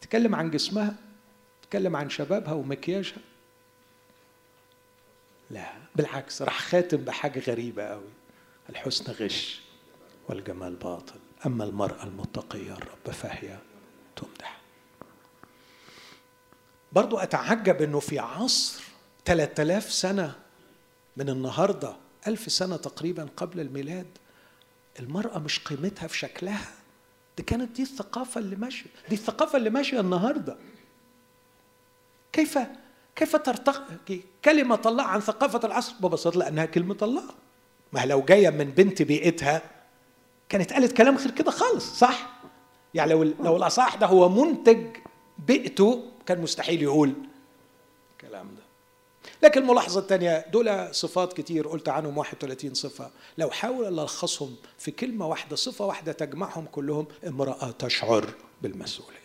تكلم عن جسمها تكلم عن شبابها ومكياجها. لا بالعكس راح خاتم بحاجة غريبة قوي. الحسن غش والجمال باطل. أما المرأة المتقية الرب فهي تمدح. برضو أتعجب أنه في عصر 3000 سنة من النهاردة ألف سنة تقريبا قبل الميلاد المرأة مش قيمتها في شكلها. دي كانت دي الثقافة اللي ماشية دي الثقافة اللي ماشية النهاردة. كيف كيف ترتقي كلمة الله عن ثقافة العصر؟ ببساطة لأنها كلمة الله ما لو جاية من بنت بيئتها كانت قالت كلام غير كده خالص صح؟ يعني لو لو الأصح ده هو منتج بيئته كان مستحيل يقول الكلام ده. لكن الملاحظة الثانية دول صفات كتير قلت عنهم 31 صفة. لو حاول ألخصهم في كلمة واحدة صفة واحدة تجمعهم كلهم امرأة تشعر بالمسؤولية.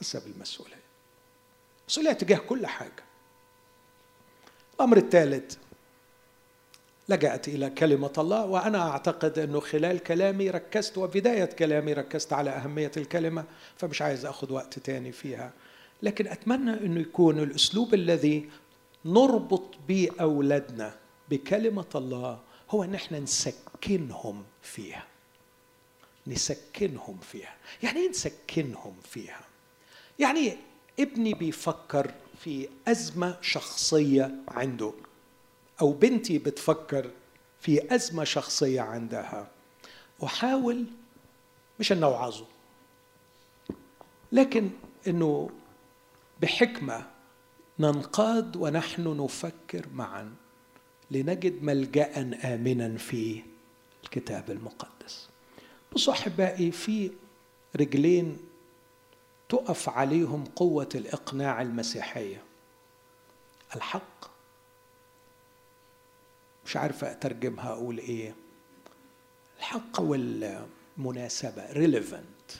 حسب المسؤولية. مسؤولية تجاه كل حاجة. الأمر الثالث لجأت إلى كلمة الله وأنا أعتقد أنه خلال كلامي ركزت وبداية كلامي ركزت على أهمية الكلمة فمش عايز أخذ وقت تاني فيها. لكن أتمنى أنه يكون الأسلوب الذي نربط به أولادنا بكلمة الله هو إن إحنا نسكنهم فيها. نسكنهم فيها. يعني إيه نسكنهم فيها؟ يعني ابني بيفكر في أزمة شخصية عنده أو بنتي بتفكر في أزمة شخصية عندها. أحاول مش أن أوعظه لكن أنه بحكمة ننقاد ونحن نفكر معا لنجد ملجأ آمنا في الكتاب المقدس. بصوا أحبائي في رجلين تقف عليهم قوة الإقناع المسيحية. الحق مش عارف أترجمها أقول إيه. الحق والمناسبة relevant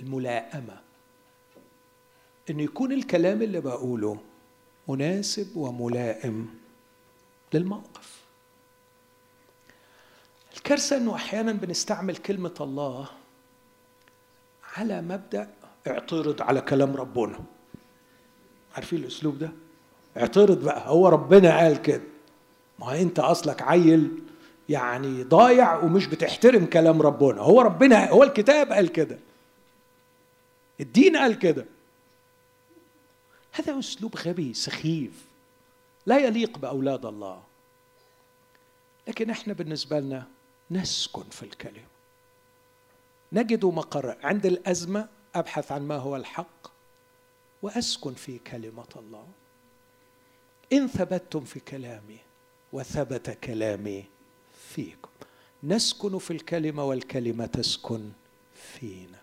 الملائمة. إن يكون الكلام اللي بقوله مناسب وملائم للموقف. الكارثة إنه أحيانا بنستعمل كلمة الله على مبدأ اعترض على كلام ربنا. عارفين الأسلوب ده؟ اعترض بقى هو ربنا قال كده. ما أنت أصلك عيل يعني ضايع ومش بتحترم كلام ربنا. هو ربنا هو الكتاب قال كده. الدين قال كده. هذا أسلوب غبي سخيف لا يليق بأولاد الله. لكن إحنا بالنسبة لنا نسكن في الكلمة. نجد مقر عند الأزمة أبحث عن ما هو الحق وأسكن في كلمة الله. إن ثبتتم في كلامي وثبت كلامي فيكم. نسكن في الكلمة والكلمة تسكن فينا.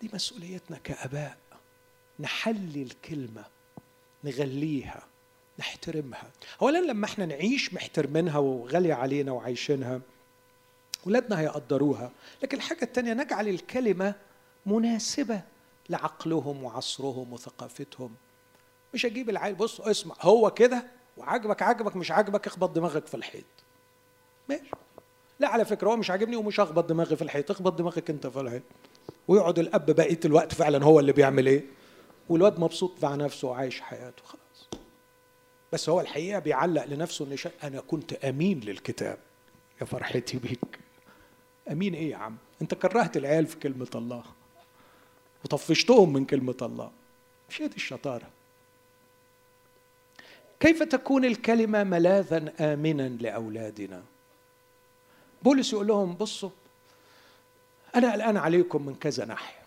دي مسؤوليتنا كآباء. نحلي الكلمة نغليها نحترمها. اولا لما إحنا نعيش محترمينها وغالية علينا وعايشينها ولادنا هيقدروها لكن الحاجة الثانية نجعل الكلمة مناسبة لعقلهم وعصرهم وثقافتهم. مش أجيب العيل بص اسمع هو كده وعجبك عجبك مش عجبك اخبط دماغك في الحيط. ماشي. لا على فكرة هو مش عاجبني ومش هخبط دماغي في الحيط اخبط دماغك انت في الحيط. ويقعد الأب بقية الوقت فعلا هو اللي بيعمل إيه؟ والواد مبسوط مع نفسه وعايش حياته خلاص. بس هو الحقيقة بيعلق لنفسه إن أنا كنت أمين للكتاب. يا فرحتي بيك. أمين إيه يا عم؟ أنت كرهت العيال في كلمة الله. وطفشتهم من كلمة الله. مش هي دي الشطارة؟ كيف تكون الكلمة ملاذا آمنا لأولادنا؟ بولس يقول لهم بصوا أنا الآن عليكم من كذا ناحية.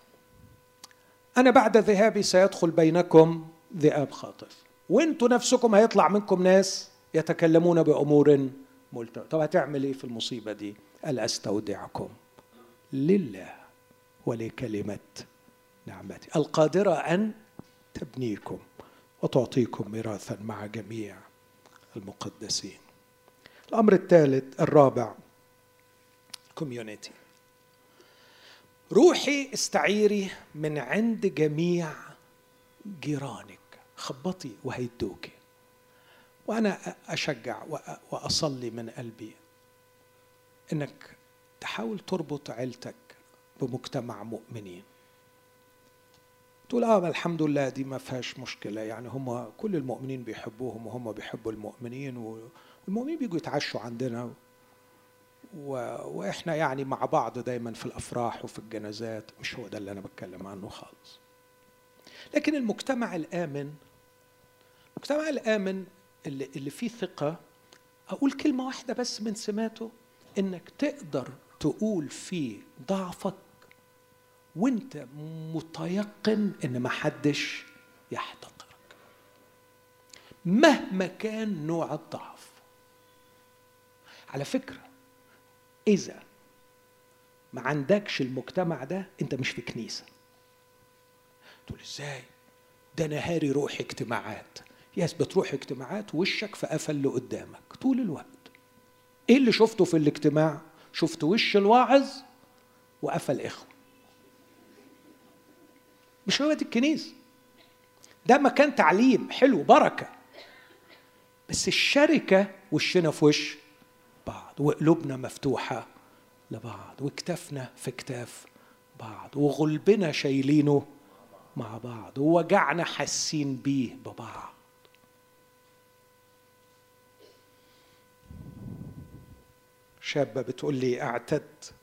أنا بعد ذهابي سيدخل بينكم ذئاب خاطف. وأنتوا نفسكم هيطلع منكم ناس يتكلمون بأمور ملتوى طب هتعمل إيه في المصيبة دي؟ قال أستودعكم لله ولكلمة نعمتي. القادرة أن تبنيكم وتعطيكم ميراثا مع جميع المقدسين. الأمر الثالث الرابع كوميونيتي روحي استعيري من عند جميع جيرانك. خبطي وهيدوكي وأنا أشجع وأصلي من قلبي إنك تحاول تربط عيلتك بمجتمع مؤمنين. تقول آه الحمد لله دي ما فيهاش مشكلة. يعني هم كل المؤمنين بيحبوهم وهم بيحبوا المؤمنين والمؤمنين بيجوا يتعشوا عندنا و... وإحنا يعني مع بعض دايما في الأفراح وفي الجنازات مش هو ده اللي أنا بتكلم عنه خالص. لكن المجتمع الآمن المجتمع الآمن اللي, اللي فيه ثقة أقول كلمة واحدة بس من سماته إنك تقدر تقول فيه ضعفك وأنت متيقن إن ما حدش يحتقرك. مهما كان نوع الضعف. على فكرة إذا ما عندكش المجتمع ده أنت مش في كنيسة. تقول إزاي؟ ده نهاري روح اجتماعات. يس بتروح اجتماعات وشك في قفل اللي قدامك طول الوقت. إيه اللي شفته في الاجتماع؟ شفت وش الواعظ وقفل إخوة. مش هو دي الكنيسة. ده مكان تعليم حلو بركة. بس الشركة وشنا في وش بعض وقلوبنا مفتوحة لبعض وكتافنا في كتاف بعض وغلبنا شايلينه مع بعض ووجعنا حاسين بيه ببعض. شابة بتقول لي اعتدت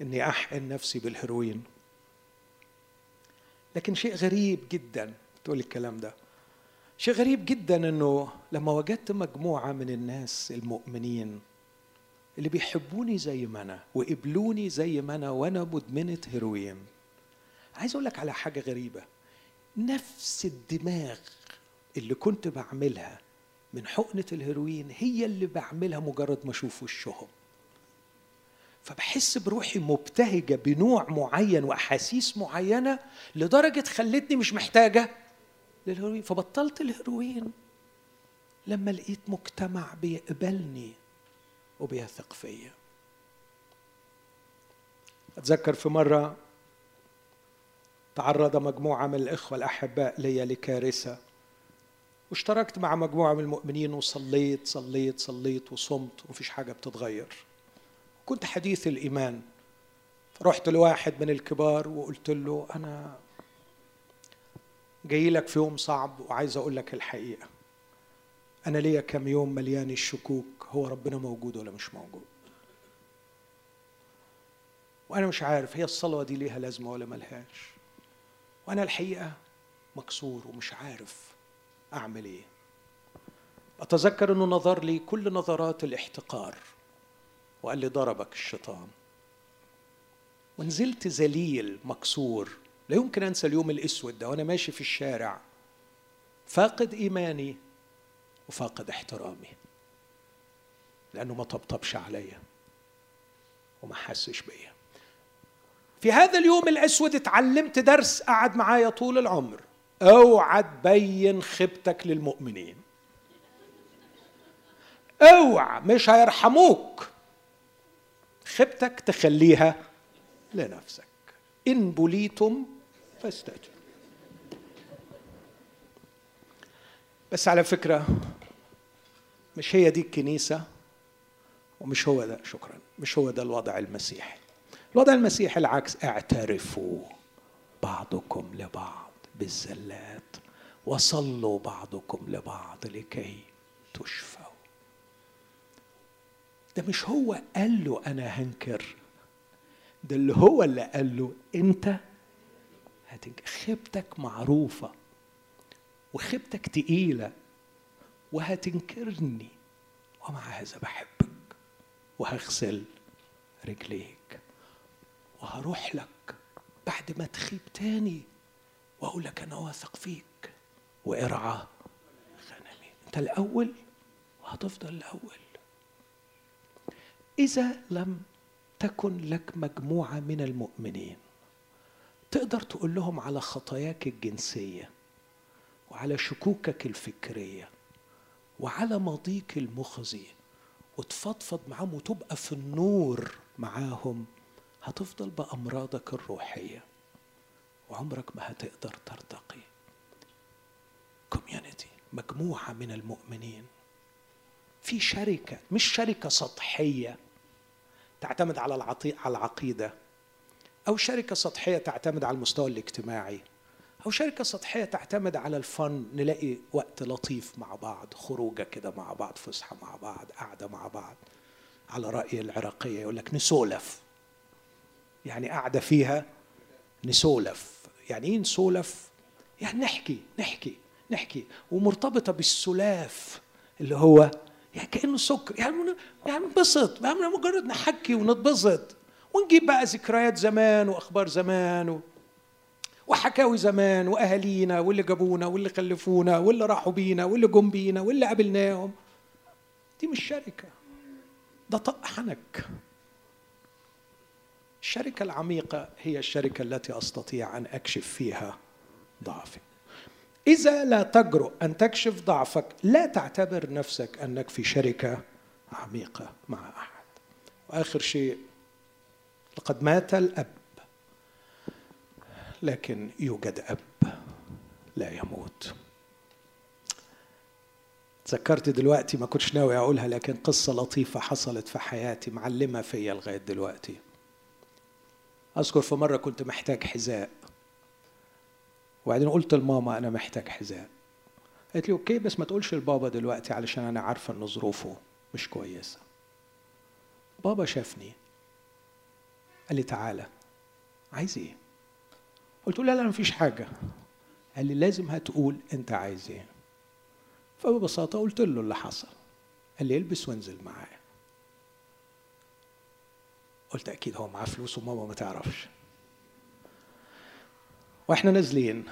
إني أحقن نفسي بالهيروين. لكن شيء غريب جدا بتقول الكلام ده. شيء غريب جدا إنه لما وجدت مجموعة من الناس المؤمنين اللي بيحبوني زي ما أنا وقبلوني زي ما أنا وأنا مدمنة هيروين. عايز أقول لك على حاجة غريبة. نفس الدماغ اللي كنت بعملها من حقنة الهيروين هي اللي بعملها مجرد ما أشوف وشهم. فبحس بروحي مبتهجة بنوع معين وأحاسيس معينة لدرجة خلتني مش محتاجة للهيروين فبطلت الهيروين لما لقيت مجتمع بيقبلني وبيثق فيا. أتذكر في مرة تعرض مجموعة من الإخوة الأحباء لي لكارثة واشتركت مع مجموعة من المؤمنين وصليت صليت صليت وصمت ومفيش حاجة بتتغير. كنت حديث الإيمان. فرحت لواحد من الكبار وقلت له أنا جاي لك في يوم صعب وعايز أقول لك الحقيقة. أنا ليا كم يوم مليان الشكوك هو ربنا موجود ولا مش موجود؟ وأنا مش عارف هي الصلوة دي ليها لازمة ولا ملهاش. وأنا الحقيقة مكسور ومش عارف أعمل إيه. أتذكر أنه نظر لي كل نظرات الاحتقار وقال لي ضربك الشيطان. ونزلت ذليل مكسور لا يمكن أنسى اليوم الأسود ده وأنا ماشي في الشارع. فاقد إيماني وفاقد احترامي. لأنه ما طبطبش عليا وما حسش بيا. في هذا اليوم الأسود اتعلمت درس قعد معايا طول العمر. اوعى تبين خيبتك للمؤمنين. أوعى مش هيرحموك. خيبتك تخليها لنفسك. إن بليتم فاستأجروا. بس على فكرة مش هي دي الكنيسة ومش هو ده شكرا مش هو ده الوضع المسيحي. الوضع المسيحي العكس اعترفوا بعضكم لبعض بالزلات وصلوا بعضكم لبعض لكي تشفوا. ده مش هو قال له أنا هنكر ده اللي هو اللي قال له أنت هتنكر خيبتك معروفة وخيبتك تقيلة وهتنكرني. ومع هذا بحبك وهغسل رجليك وهروح لك بعد ما تخيب تاني وأقول لك أنا واثق فيك. وارعى غنمي. أنت الأول وهتفضل الأول. إذا لم تكن لك مجموعة من المؤمنين. تقدر تقول لهم على خطاياك الجنسية وعلى شكوكك الفكرية وعلى ماضيك المخزي وتفضفض معاهم وتبقى في النور معاهم. هتفضل بأمراضك الروحية وعمرك ما هتقدر ترتقي. كوميونتي مجموعة من المؤمنين. في شركة مش شركة سطحية. تعتمد على العطي... على العقيدة أو شركة سطحية تعتمد على المستوى الاجتماعي أو شركة سطحية تعتمد على الفن نلاقي وقت لطيف مع بعض خروجة كده مع بعض فسحة مع بعض قعدة مع بعض على رأي العراقية يقول لك نسولف. يعني قاعدة فيها نسولف. يعني إيه نسولف؟ يعني نحكي نحكي نحكي. ومرتبطة بالسلاف اللي هو يعني كأنه سكر. يعني يعني ننبسط يعني مجرد نحكي ونتبسط. ونجيب بقى ذكريات زمان وأخبار زمان و... وحكاوي زمان وأهالينا واللي جابونا واللي خلفونا واللي راحوا بينا واللي جم بينا واللي قابلناهم. دي مش شركة. ده طق حنك الشركة العميقة هي الشركة التي أستطيع أن أكشف فيها ضعفي. إذا لا تجرؤ أن تكشف ضعفك لا تعتبر نفسك أنك في شركة عميقة مع أحد. وآخر شيء لقد مات الأب لكن يوجد أب لا يموت. تذكرت دلوقتي ما كنتش ناوي أقولها لكن قصة لطيفة حصلت في حياتي معلمة فيا لغاية دلوقتي. أذكر في مرة كنت محتاج حذاء. وبعدين قلت لماما أنا محتاج حذاء قالت لي أوكي بس ما تقولش لبابا دلوقتي علشان أنا عارفة إن ظروفه مش كويسة. بابا شافني قال لي تعالى. عايز إيه؟ قلت له لا لا مفيش حاجة. قال لي لازم هتقول أنت عايز إيه. فببساطة قلت له اللي حصل. قال لي البس وانزل معايا. قلت أكيد هو معاه فلوس وماما ما تعرفش. وإحنا نازلين.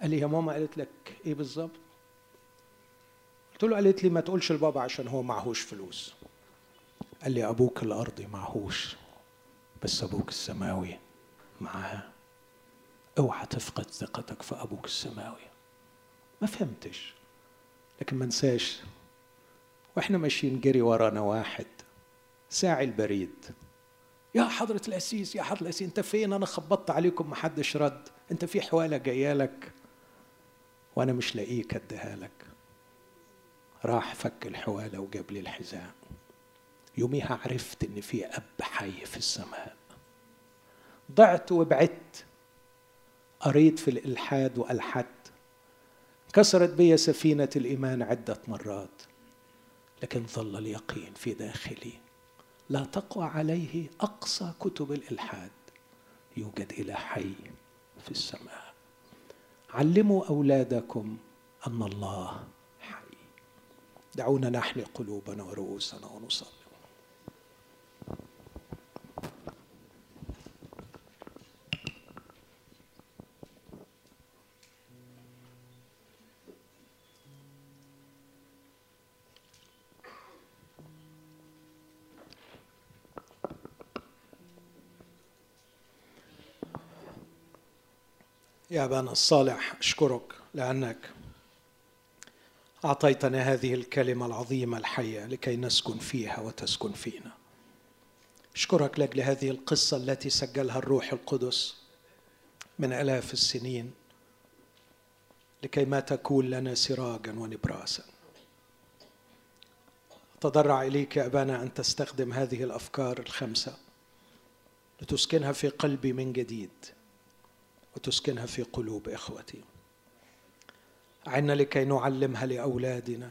قال لي يا ماما قالت لك إيه بالظبط؟ قلت له قالت لي ما تقولش لبابا عشان هو معهوش فلوس. قال لي أبوك الأرضي معهوش بس أبوك السماوي معاه. أوعى تفقد ثقتك في أبوك السماوي. ما فهمتش لكن ما انساش وإحنا ماشيين جري ورانا واحد ساعي البريد. يا حضرة الأسيس يا حضرة الأسيس أنت فين؟ أنا خبطت عليكم محدش رد. أنت في حوالة جاية لك وأنا مش لاقيك أديها لك. راح فك الحوالة وجاب لي الحذاء. يوميها عرفت إن في أب حي في السماء. ضعت وبعدت. قريت في الإلحاد وألحدت كسرت بي سفينة الإيمان عدة مرات. لكن ظل اليقين في داخلي. لا تقوى عليه أقصى كتب الإلحاد. يوجد إلى حي. في السماء. علموا أولادكم أن الله حي. دعونا نحني قلوبنا ورؤوسنا ونصلي يا أبانا الصالح أشكرك لأنك أعطيتنا هذه الكلمة العظيمة الحية لكي نسكن فيها وتسكن فينا. أشكرك لأجل هذه القصة التي سجلها الروح القدس من آلاف السنين لكي ما تكون لنا سراجا ونبراسا. تضرع إليك يا أبانا أن تستخدم هذه الأفكار الخمسة لتسكنها في قلبي من جديد. وتسكنها في قلوب إخوتي. عنا لكي نعلمها لأولادنا.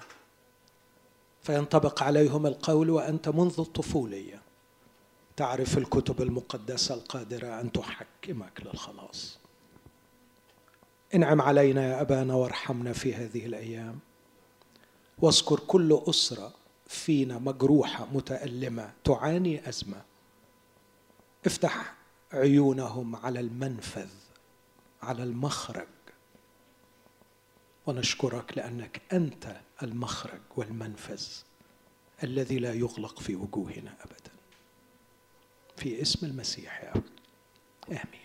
فينطبق عليهم القول وأنت منذ الطفولية. تعرف الكتب المقدسة القادرة أن تحكمك للخلاص. انعم علينا يا أبانا وارحمنا في هذه الأيام. واذكر كل أسرة فينا مجروحة متألمة تعاني أزمة. افتح عيونهم على المنفذ على المخرج. ونشكرك لأنك أنت المخرج والمنفذ الذي لا يغلق في وجوهنا ابدا. في اسم المسيح يا آمين.